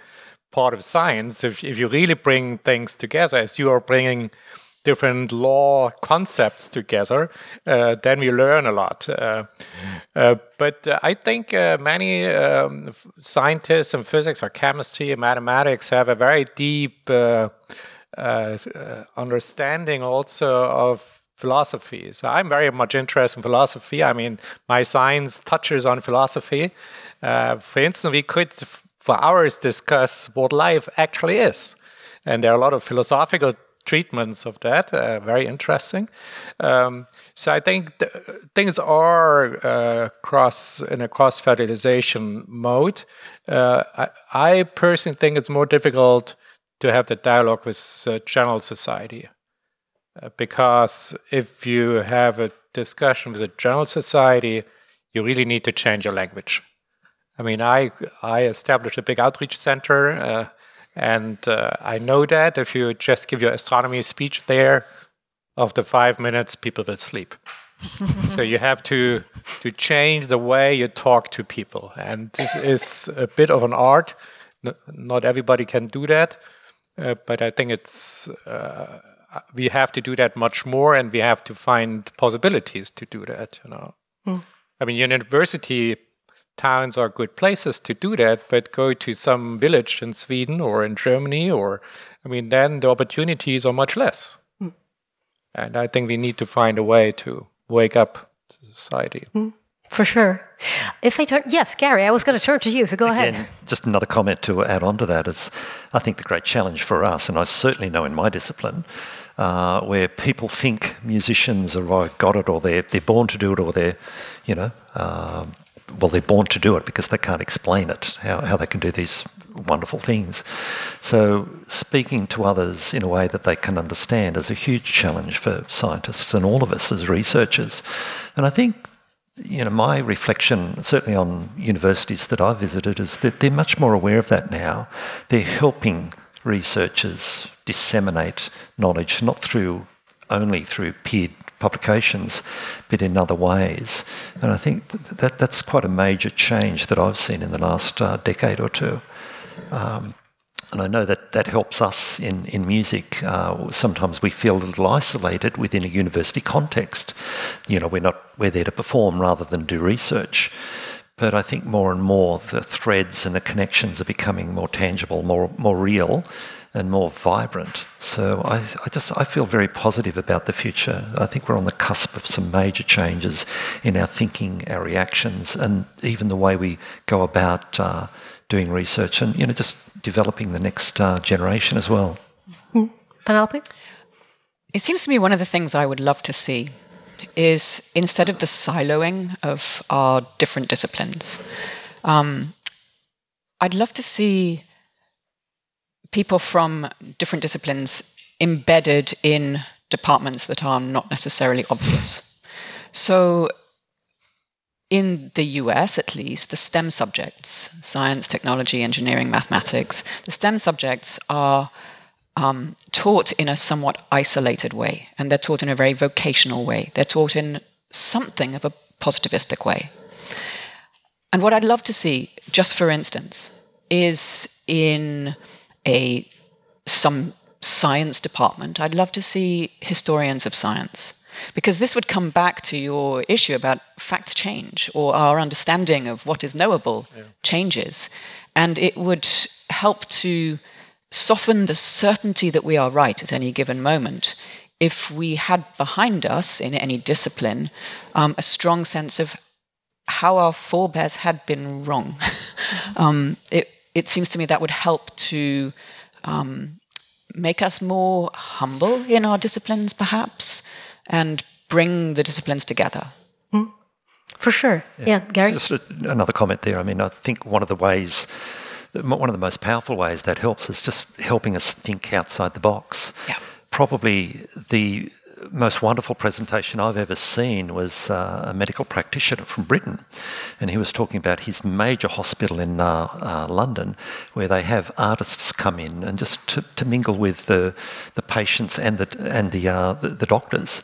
part of science. If, if you really bring things together, as you are bringing different law concepts together, uh, then we learn a lot. Uh, uh, but uh, I think uh, many um, scientists in physics or chemistry and mathematics have a very deep uh, understanding also of philosophy. So I'm very much interested in philosophy. I mean, my science touches on philosophy. for instance, we could, for hours, discuss what life actually is. And there are a lot of philosophical treatments of that. Uh, very interesting. Um, so I think th things are uh, cross in a cross fertilization mode. Uh, I, I, personally think it's more difficult to have the dialogue with general society uh, because if you have a discussion with a general society, you really need to change your language. I mean, I I established a big outreach center uh, and uh, I know that if you just give your astronomy speech there, after five minutes, people will sleep. so you have to to change the way you talk to people, and this is a bit of an art. not everybody can do that, uh, but I think it's uh, we have to do that much more, and we have to find possibilities to do that. You know, mm. I mean, university towns are good places to do that, but go to some village in Sweden or in Germany, or I mean, then the opportunities are much less. Mm. And I think we need to find a way to wake up society. Mm. For sure. If I turn, yes, Gary, I was going to turn to you, so go Again, ahead. Just another comment to add on to that is, I think the great challenge for us, and I certainly know in my discipline, uh, where people think musicians have either got it or they're, they're born to do it or they're, you know, um, well, they're born to do it because they can't explain it, how, how they can do these wonderful things. So speaking to others in a way that they can understand is a huge challenge for scientists and all of us as researchers. And I think you know, my reflection, certainly on universities that I've visited, is that they're much more aware of that now. They're helping researchers disseminate knowledge, not through only through peer publications, but in other ways. And I think that, that that's quite a major change that I've seen in the last uh, decade or two. Um, and I know that that helps us in, in music. Uh, sometimes we feel a little isolated within a university context. You know, we're not we're there to perform rather than do research. But I think more and more the threads and the connections are becoming more tangible, more more real, and more vibrant. So I, I just I feel very positive about the future. I think we're on the cusp of some major changes in our thinking, our reactions, and even the way we go about uh, doing research, and you know just developing the next uh, generation as well. Mm. Penelope? It seems to me one of the things I would love to see is instead of the siloing of our different disciplines, um, I'd love to see people from different disciplines embedded in departments that are not necessarily obvious. So in the US at least, the STEM subjects, science, technology, engineering, mathematics, the STEM subjects are um, taught in a somewhat isolated way, and they're taught in a very vocational way. They're taught in something of a positivistic way. And what I'd love to see, just for instance, is in a some science department, I'd love to see historians of science because this would come back to your issue about facts change or our understanding of what is knowable yeah. changes. And it would help to soften the certainty that we are right at any given moment if we had behind us in any discipline um, a strong sense of how our forebears had been wrong. um, it, it seems to me that would help to um, make us more humble in our disciplines, perhaps, and bring the disciplines together. Mm. For sure. Yeah, yeah Gary? Just a, another comment there. I mean, I think one of the ways, one of the most powerful ways that helps is just helping us think outside the box. Yeah. Probably the most wonderful presentation I've ever seen was uh, a medical practitioner from Britain, and he was talking about his major hospital in uh, uh, London, where they have artists come in and just to, to mingle with the the patients and the and the uh, the, the doctors.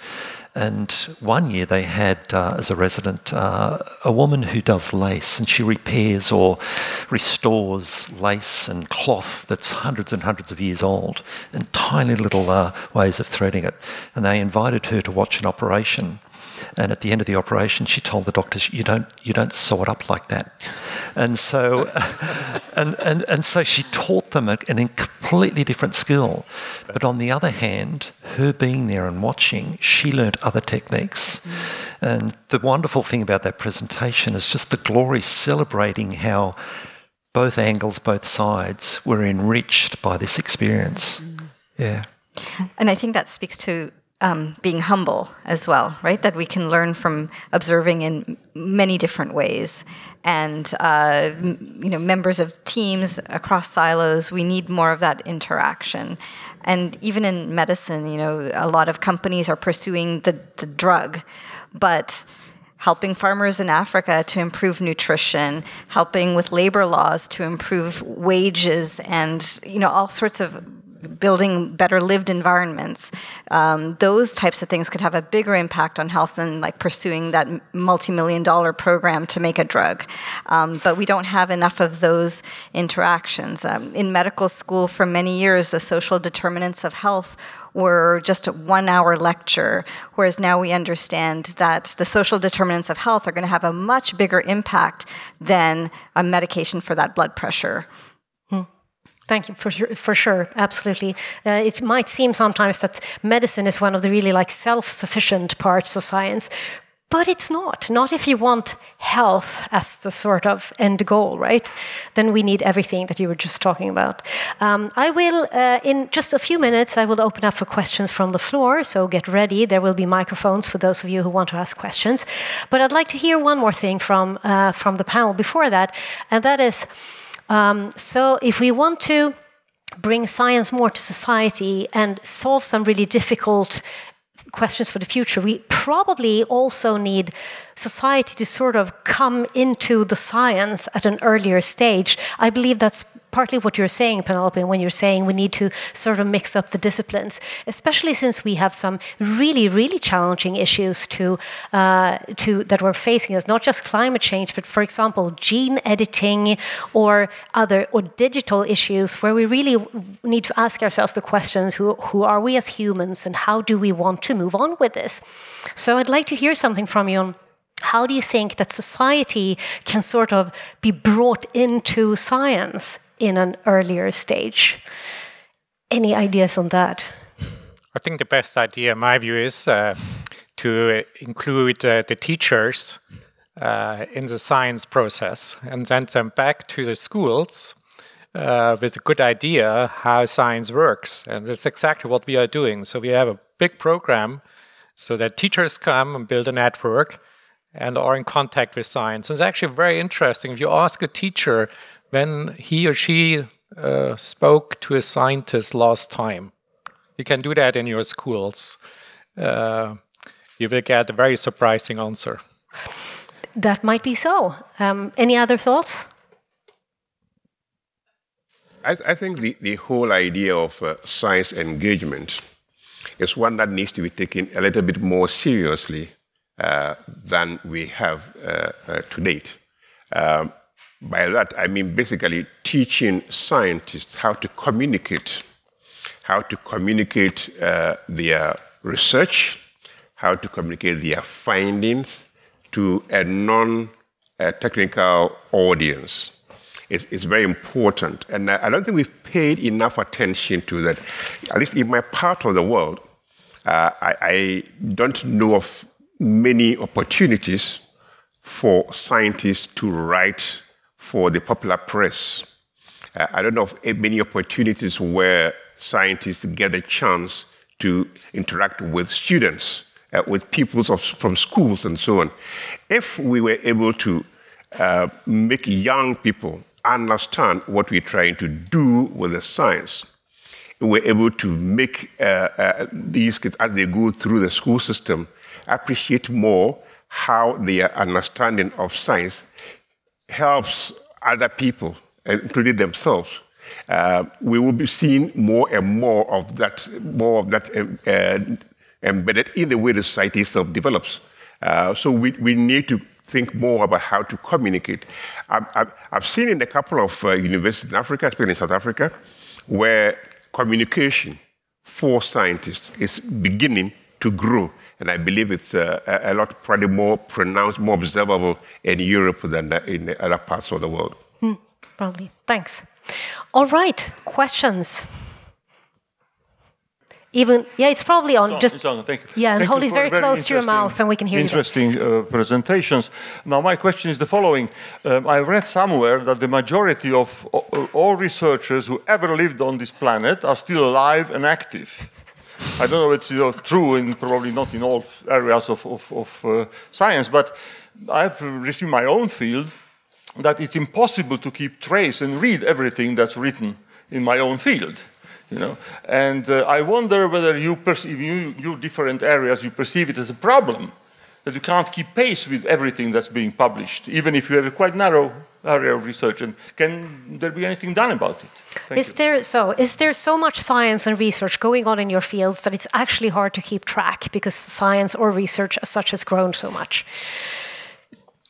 And one year they had, uh, as a resident, uh, a woman who does lace and she repairs or restores lace and cloth that's hundreds and hundreds of years old and tiny little uh, ways of threading it. And they invited her to watch an operation. And at the end of the operation, she told the doctors, "You don't, you don't sew it up like that." And so, and, and and so she taught them a, an completely different skill. But on the other hand, her being there and watching, she learned other techniques. Mm. And the wonderful thing about that presentation is just the glory celebrating how both angles, both sides were enriched by this experience. Mm. Yeah. And I think that speaks to um, being humble as well, right? That we can learn from observing in many different ways. And, uh, you know, members of teams across silos, we need more of that interaction. And even in medicine, you know, a lot of companies are pursuing the, the drug, but helping farmers in Africa to improve nutrition, helping with labor laws to improve wages and, you know, all sorts of building better lived environments. Um, those types of things could have a bigger impact on health than like pursuing that multi-million dollar program to make a drug. Um, but we don't have enough of those interactions. Um, in medical school for many years, the social determinants of health were just a one hour lecture, whereas now we understand that the social determinants of health are going to have a much bigger impact than a medication for that blood pressure. Thank you for sure, for sure, absolutely. Uh, it might seem sometimes that medicine is one of the really like self-sufficient parts of science, But it's not. Not if you want health as the sort of end goal, right? Then we need everything that you were just talking about. Um, I will, uh, in just a few minutes, I will open up for questions from the floor. So get ready. There will be microphones for those of you who want to ask questions. But I'd like to hear one more thing from uh, from the panel before that, and that is, um, so if we want to bring science more to society and solve some really difficult questions for the future, we probably also need society to sort of come into the science at an earlier stage. I believe that's partly what you're saying, Penelope, when you're saying we need to sort of mix up the disciplines, especially since we have some really, really challenging issues to, uh, to that we're facing. It's not just climate change, but for example, gene editing or other or digital issues where we really need to ask ourselves the questions: Who who are we as humans, and how do we want to move on with this? So I'd like to hear something from you on how do you think that society can sort of be brought into science in an earlier stage? Any ideas on that? I think the best idea, in my view, is uh, to include uh, the teachers uh, in the science process and send them back to the schools uh, with a good idea how science works. And that's exactly what we are doing. So we have a big program so that teachers come and build a network and are in contact with science. And it's actually very interesting. If you ask a teacher when he or she uh, spoke to a scientist last time, you can do that in your schools. Uh, you will get a very surprising answer. That might be so. Um, any other thoughts? I, th I, think the, the whole idea of uh, science engagement is one that needs to be taken a little bit more seriously than we have uh, uh, to date. Um, by that, I mean basically teaching scientists how to communicate, how to communicate uh, their research, how to communicate their findings to a non technical audience. It's, it's, very important. And I don't think we've paid enough attention to that. At least in my part of the world, uh, I, I, don't know of many opportunities for scientists to write for the popular press. Uh, I don't know of many opportunities where scientists get a chance to interact with students, uh, with people of, from schools, and so on. If we were able to uh, make young people understand what we're trying to do with the science, we're able to make uh, uh, these kids, as they go through the school system, appreciate more how their understanding of science helps other people, including themselves. Uh, we will be seeing more and more of that, more of that uh, embedded in the way the society itself develops. Uh, so we, we need to think more about how to communicate. I've, I've, I've seen in a couple of uh, universities in Africa, especially in South Africa, where communication for scientists is beginning to grow. And I believe it's uh, a lot probably more pronounced, more observable in Europe than in other parts of the world. Mm, probably. Thanks. All right, questions. Even yeah, it's probably on. It's just it's on. Thank you. Yeah, and Thank hold it very, very close to your mouth, and we can hear you. Interesting uh, presentations. Now, my question is the following: um, I read somewhere that the majority of all researchers who ever lived on this planet are still alive and active. I don't know if it's you know, true, and probably not in all areas of, of, of uh, science, but I've received my own field that it's impossible to keep trace and read everything that's written in my own field. You know, and uh, I wonder whether you perceive you, you different areas you perceive it as a problem that you can't keep pace with everything that's being published, even if you have a quite narrow area of research. And can there be anything done about it? Thank Is you. there so? Is there so much science and research going on in your fields that it's actually hard to keep track because science or research as such has grown so much?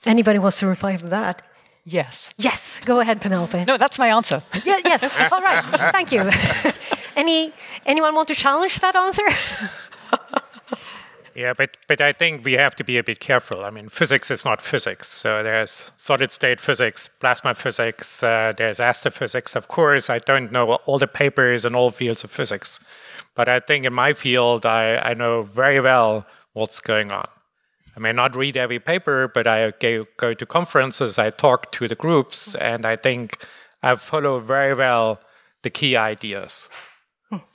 Anybody wants to reply to that? Yes. Yes, go ahead, Penelope. No, that's my answer. Yeah, yes. All right. Thank you. Any anyone want to challenge that answer? Yeah, but, but I think we have to be a bit careful. I mean, physics is not physics. So there's solid state physics, plasma physics, uh, there's astrophysics. Of course, I don't know all the papers in all fields of physics. But I think in my field, I, I know very well what's going on. I may not read every paper, but I go to conferences, I talk to the groups, and I think I follow very well the key ideas.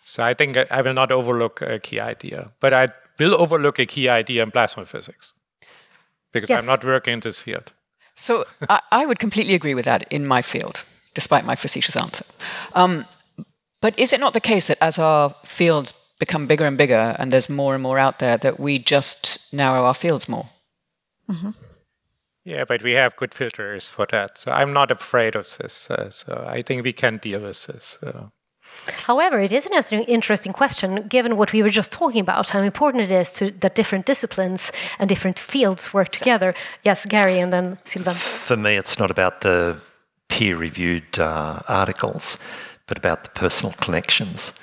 So I think I will not overlook a key idea, but I will overlook a key idea in plasma physics because yes. I'm not working in this field. So I, I, would completely agree with that in my field, despite my facetious answer. Um, but is it not the case that as our fields become bigger and bigger and there's more and more out there, that we just narrow our fields more? Mm-hmm. Yeah, but we have good filters for that. So I'm not afraid of this. Uh, so I think we can deal with this. So. However, it is an interesting question given what we were just talking about, how important it is to, that different disciplines and different fields work together. Yes, Gary, and then Sylvaine. For me, it's not about the peer reviewed uh, articles, but about the personal connections.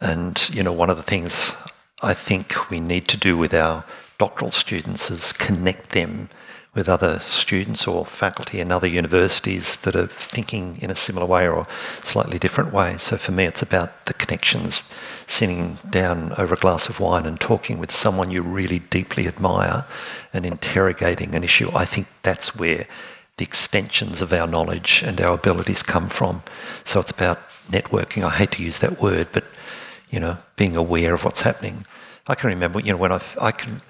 And, you know, one of the things I think we need to do with our doctoral students is connect them with other students or faculty in other universities that are thinking in a similar way or slightly different way. So for me, it's about the connections, sitting down over a glass of wine and talking with someone you really deeply admire and interrogating an issue. I think that's where the extensions of our knowledge and our abilities come from. So it's about networking. I hate to use that word, but you know, being aware of what's happening. I can remember, you know, when I, I can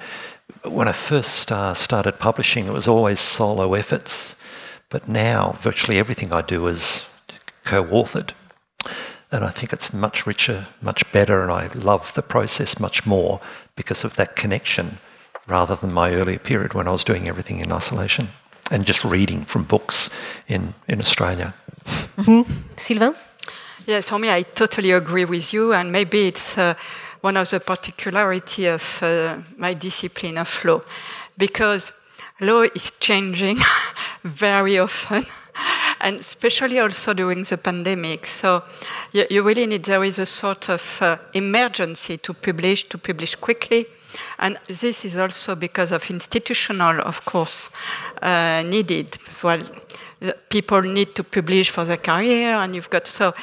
when I first uh, started publishing, it was always solo efforts. But now, virtually everything I do is co authored. And I think it's much richer, much better, and I love the process much more because of that connection rather than my earlier period when I was doing everything in isolation and just reading from books in, in Australia. Mm-hmm. Sylvaine? Yes, for me, I totally agree with you, and maybe it's. Uh, one of the particularity of uh, my discipline of law, because law is changing very often, and especially also during the pandemic. So you, you really need there is a sort of uh, emergency to publish to publish quickly. And this is also because of institutional, of course, uh, needed. Well, people need to publish for their career, and you've got so.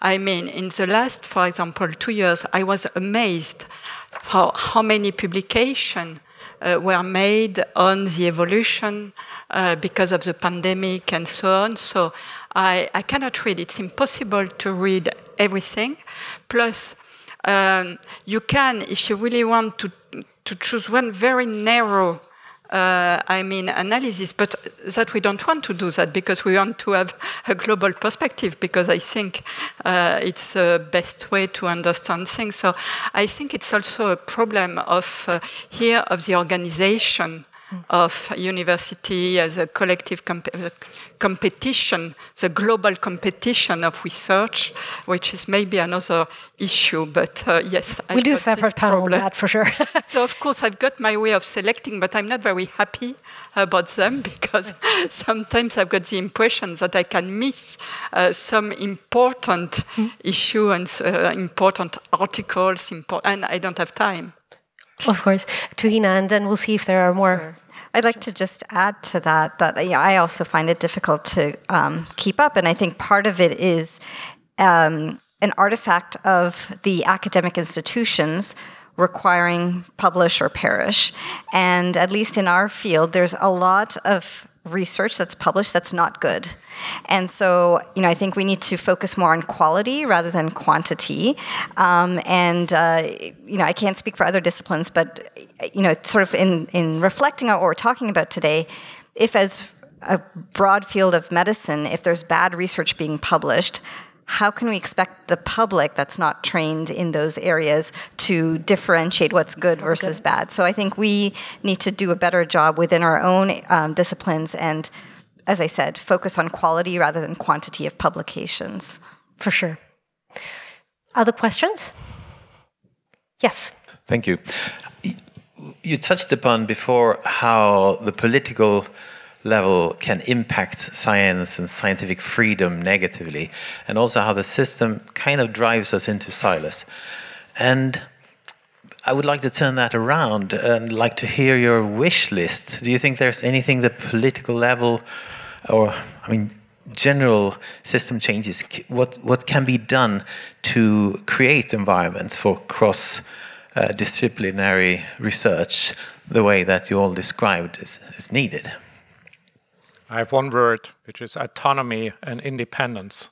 I mean, in the last, for example, two years, I was amazed for how many publications uh, were made on the evolution uh, because of the pandemic and so on. So I, I cannot read. It's impossible to read everything. Plus, um, you can, if you really want to, to choose one very narrow uh, I mean, analysis, but that we don't want to do that because we want to have a global perspective because I think uh, it's the best way to understand things. So I think it's also a problem of uh, here of the organization of university as a collective comp competition, the global competition of research, which is maybe another issue. But uh, yes, we'll do a separate panel on that for sure. so of course I've got my way of selecting, but I'm not very happy about them because sometimes I've got the impression that I can miss uh, some important mm. issue and uh, important articles, and I don't have time. Of course, to Tuhina, and then we'll see if there are more. I'd like to just add to that that I also find it difficult to um, keep up, and I think part of it is um, an artifact of the academic institutions requiring publish or perish. And at least in our field, there's a lot of research that's published that's not good. And so, you know, I think we need to focus more on quality rather than quantity. Um, and, uh, you know, I can't speak for other disciplines, but, you know, sort of in, in reflecting on what we're talking about today, if as a broad field of medicine, if there's bad research being published, how can we expect the public that's not trained in those areas to differentiate what's good versus good. bad? So I think we need to do a better job within our own um, disciplines and, as I said, focus on quality rather than quantity of publications. For sure. Other questions? Yes. Thank you. You touched upon before how the political level can impact science and scientific freedom negatively, and also how the system kind of drives us into silos. And I would like to turn that around and like to hear your wish list. Do you think there's anything the political level, or I mean, general system changes? What what can be done to create environments for cross uh, disciplinary research the way that you all described is, is needed. I have one word, which is autonomy and independence.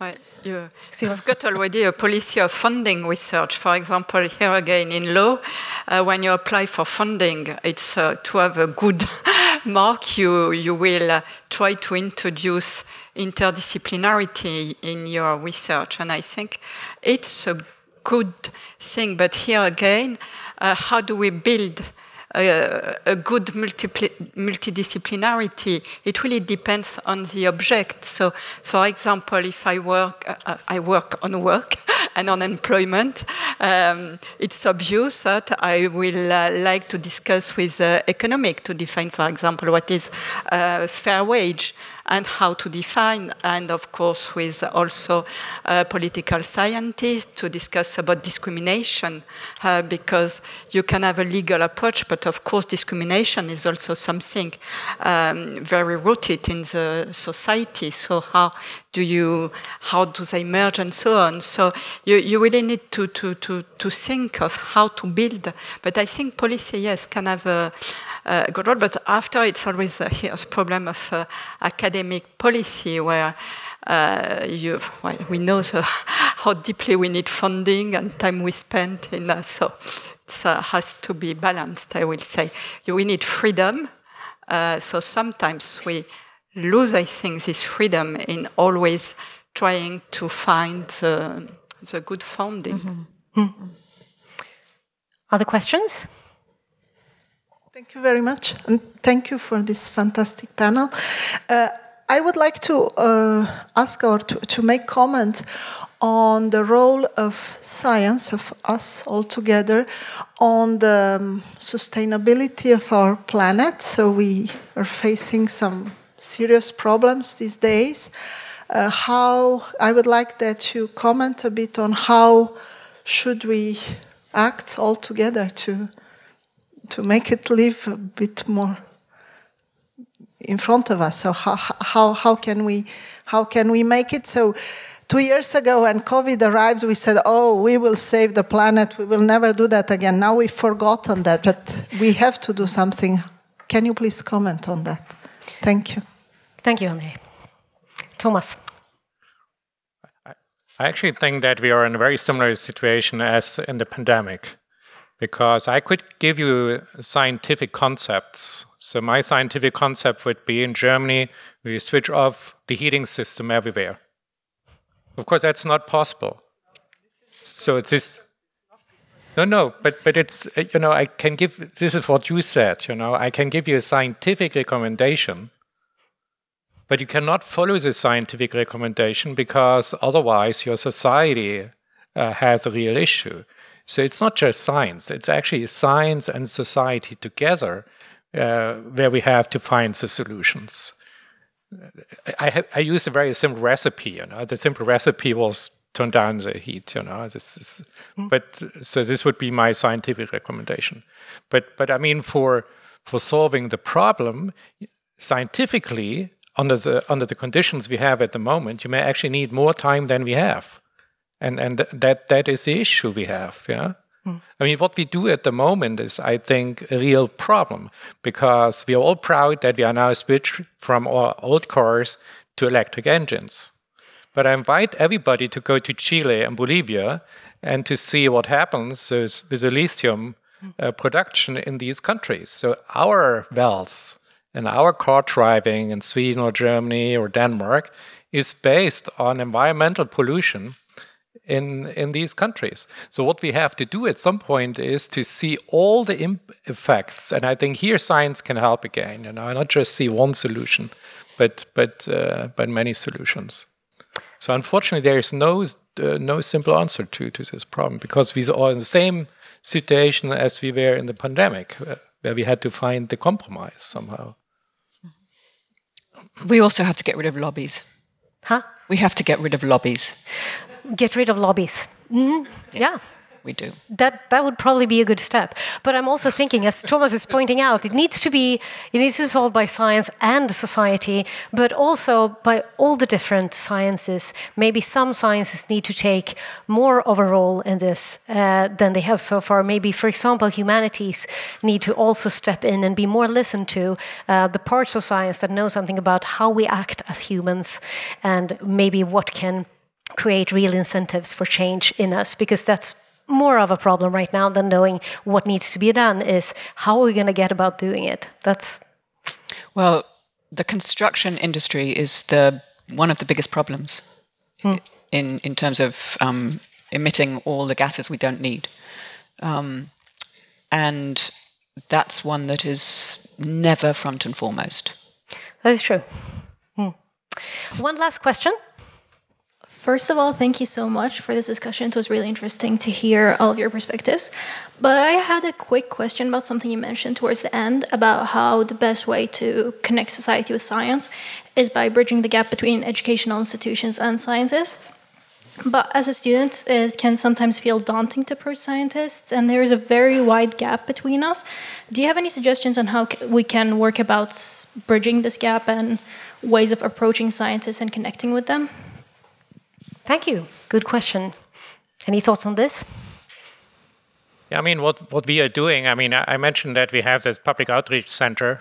Well, you, so you've got already a policy of funding research. For example, here again in law, uh, when you apply for funding, it's uh, to have a good mark. You you will uh, try to introduce interdisciplinarity in your research, and I think it's a good thing. But here again, uh, how do we build? A, good multidisciplinarity. It really depends on the object. So, for example, if I work, uh I work on work and on employment, um, it's obvious that I will uh, like to discuss with uh, economic to define, for example, what is uh, fair wage and how to define, and of course with also uh, political scientists to discuss about discrimination, uh, because you can have a legal approach, but of course discrimination is also something um, very rooted in the society. So how do you, how do they merge and so on? So you, you really need to, to, to, to think of how to build, but I think policy, yes, can have a, good role. But after, it's always uh, a problem of uh, academic policy where uh, you, well, we know the, how deeply we need funding and time we spend in uh, so it uh, has to be balanced. I will say we need freedom. so sometimes we lose, I think, this freedom in always trying to find the, the good funding. Mm-hmm. Mm. Other questions? Thank you very much, and thank you for this fantastic panel. Uh, I would like to uh, ask or to, to make comment on the role of science, of us all together, on the um, sustainability of our planet. So we are facing some serious problems these days. Uh, how I would like that you comment a bit on how should we act all together to to make it live a bit more in front of us. So how, how, how can we how can we make it so? Two years ago, when COVID arrived, we said, "Oh, we will save the planet. We will never do that again." Now we've forgotten that, but we have to do something. Can you please comment on that? Thank you. Thank you, Andre. Thomas. I actually think that we are in a very similar situation as in the pandemic because I could give you scientific concepts. So my scientific concept would be in Germany, we switch off the heating system everywhere. Of course, that's not possible. So it's this. No, no, but but it's you know I can give. This is what you said. You know I can give you a scientific recommendation, but you cannot follow the scientific recommendation because otherwise your society uh, has a real issue. So it's not just science, it's actually science and society together uh, where we have to find the solutions. I, I use a very simple recipe, you know. The simple recipe was turn down the heat, you know. This is, but so this would be my scientific recommendation. But but I mean for for solving the problem, scientifically, under the under the conditions we have at the moment, you may actually need more time than we have and and that that is the issue we have yeah? Mm. i mean what we do at the moment is i think a real problem because we are all proud that we are now switched from our old cars to electric engines. But i invite everybody to go to chile and bolivia and to see what happens with, the lithium uh, production in these countries. So our wealth and our car driving in sweden or germany or denmark is based on environmental pollution in in these countries. So what we have to do at some point is to see all the effects, and I think here science can help again. You know, not just see one solution, but but uh, but many solutions. So unfortunately, there is no uh, no simple answer to to this problem because we are in the same situation as we were in the pandemic, uh, where we had to find the compromise somehow. We also have to get rid of lobbies. Huh? We have to get rid of lobbies get rid of lobbies. Mm, yeah. we do. That that would probably be a good step. But I'm also thinking, as Thomas is pointing out, it needs to be it needs to be solved by science and society, but also by all the different sciences. Maybe some sciences need to take more of a role in this uh, than they have so far. Maybe, for example, humanities need to also step in and be more listened to. Uh, the parts of science that know something about how we act as humans and maybe what can create real incentives for change in us because that's more of a problem right now than knowing what needs to be done is how are we going to get about doing it? That's well the construction industry is the one of the biggest problems hmm. in in terms of um, emitting all the gases we don't need. Um, and that's one that is never front and foremost. That is true. Hmm. one last question First of all, thank you so much for this discussion. It was really interesting to hear all of your perspectives. But I had a quick question about something you mentioned towards the end about how the best way to connect society with science is by bridging the gap between educational institutions and scientists. But as a student, it can sometimes feel daunting to approach scientists, and there is a very wide gap between us. Do you have any suggestions on how we can work about bridging this gap and ways of approaching scientists and connecting with them? Thank you. Good question. Any thoughts on this? Yeah, I mean, what, what we are doing, I mean, I mentioned that we have this public outreach center,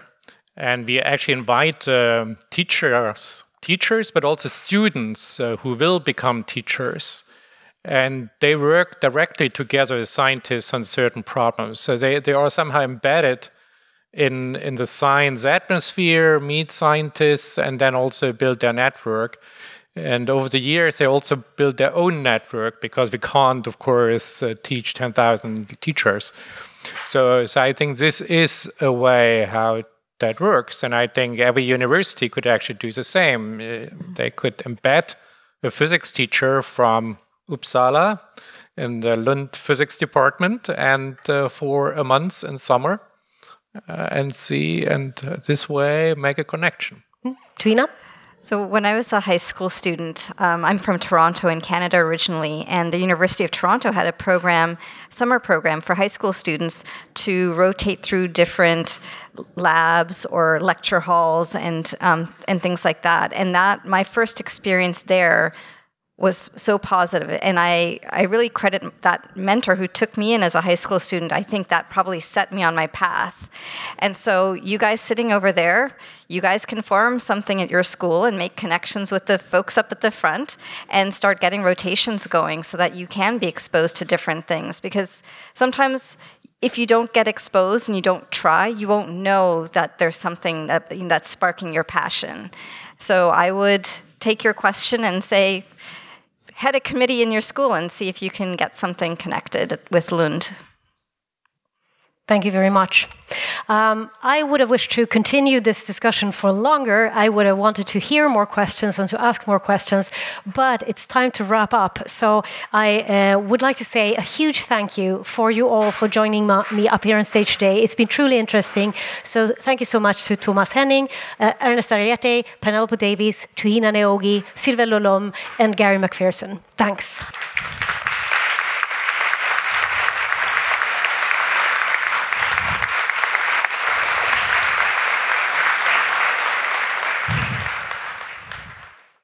and we actually invite um, teachers, teachers, but also students uh, who will become teachers. And they work directly together as scientists on certain problems. So they, they are somehow embedded in, in the science atmosphere, meet scientists, and then also build their network. And over the years, they also built their own network because we can't, of course, uh, teach 10,000 teachers. So, so I think this is a way how that works. And I think every university could actually do the same. Uh, they could embed a physics teacher from Uppsala in the Lund physics department and uh, for a month in summer uh, and see, and this way make a connection. Tina? So, when I was a high school student, um, I'm from Toronto in Canada originally, and the University of Toronto had a program, summer program for high school students to rotate through different labs or lecture halls and um, and things like that. And that my first experience there was so positive. And I, I really credit that mentor who took me in as a high school student. I think that probably set me on my path. And so you guys sitting over there you guys can form something at your school and make connections with the folks up at the front and start getting rotations going so that you can be exposed to different things. Because sometimes if you don't get exposed and you don't try you won't know that there's something that, that's sparking your passion. So i would take your question and say head a committee in your school and see if you can get something connected with Lund. Thank you very much. Um, I would have wished to continue this discussion for longer. I would have wanted to hear more questions and to ask more questions, but it's time to wrap up. So I uh, would like to say a huge thank you for you all for joining me up here on stage today. It's been truly interesting. So thank you so much to Thomas Henning, uh, Ernest Aryeetey, Penelope Davies, Tuhina Neogi, Sylvia Laulom, and Gary McPherson. Thanks.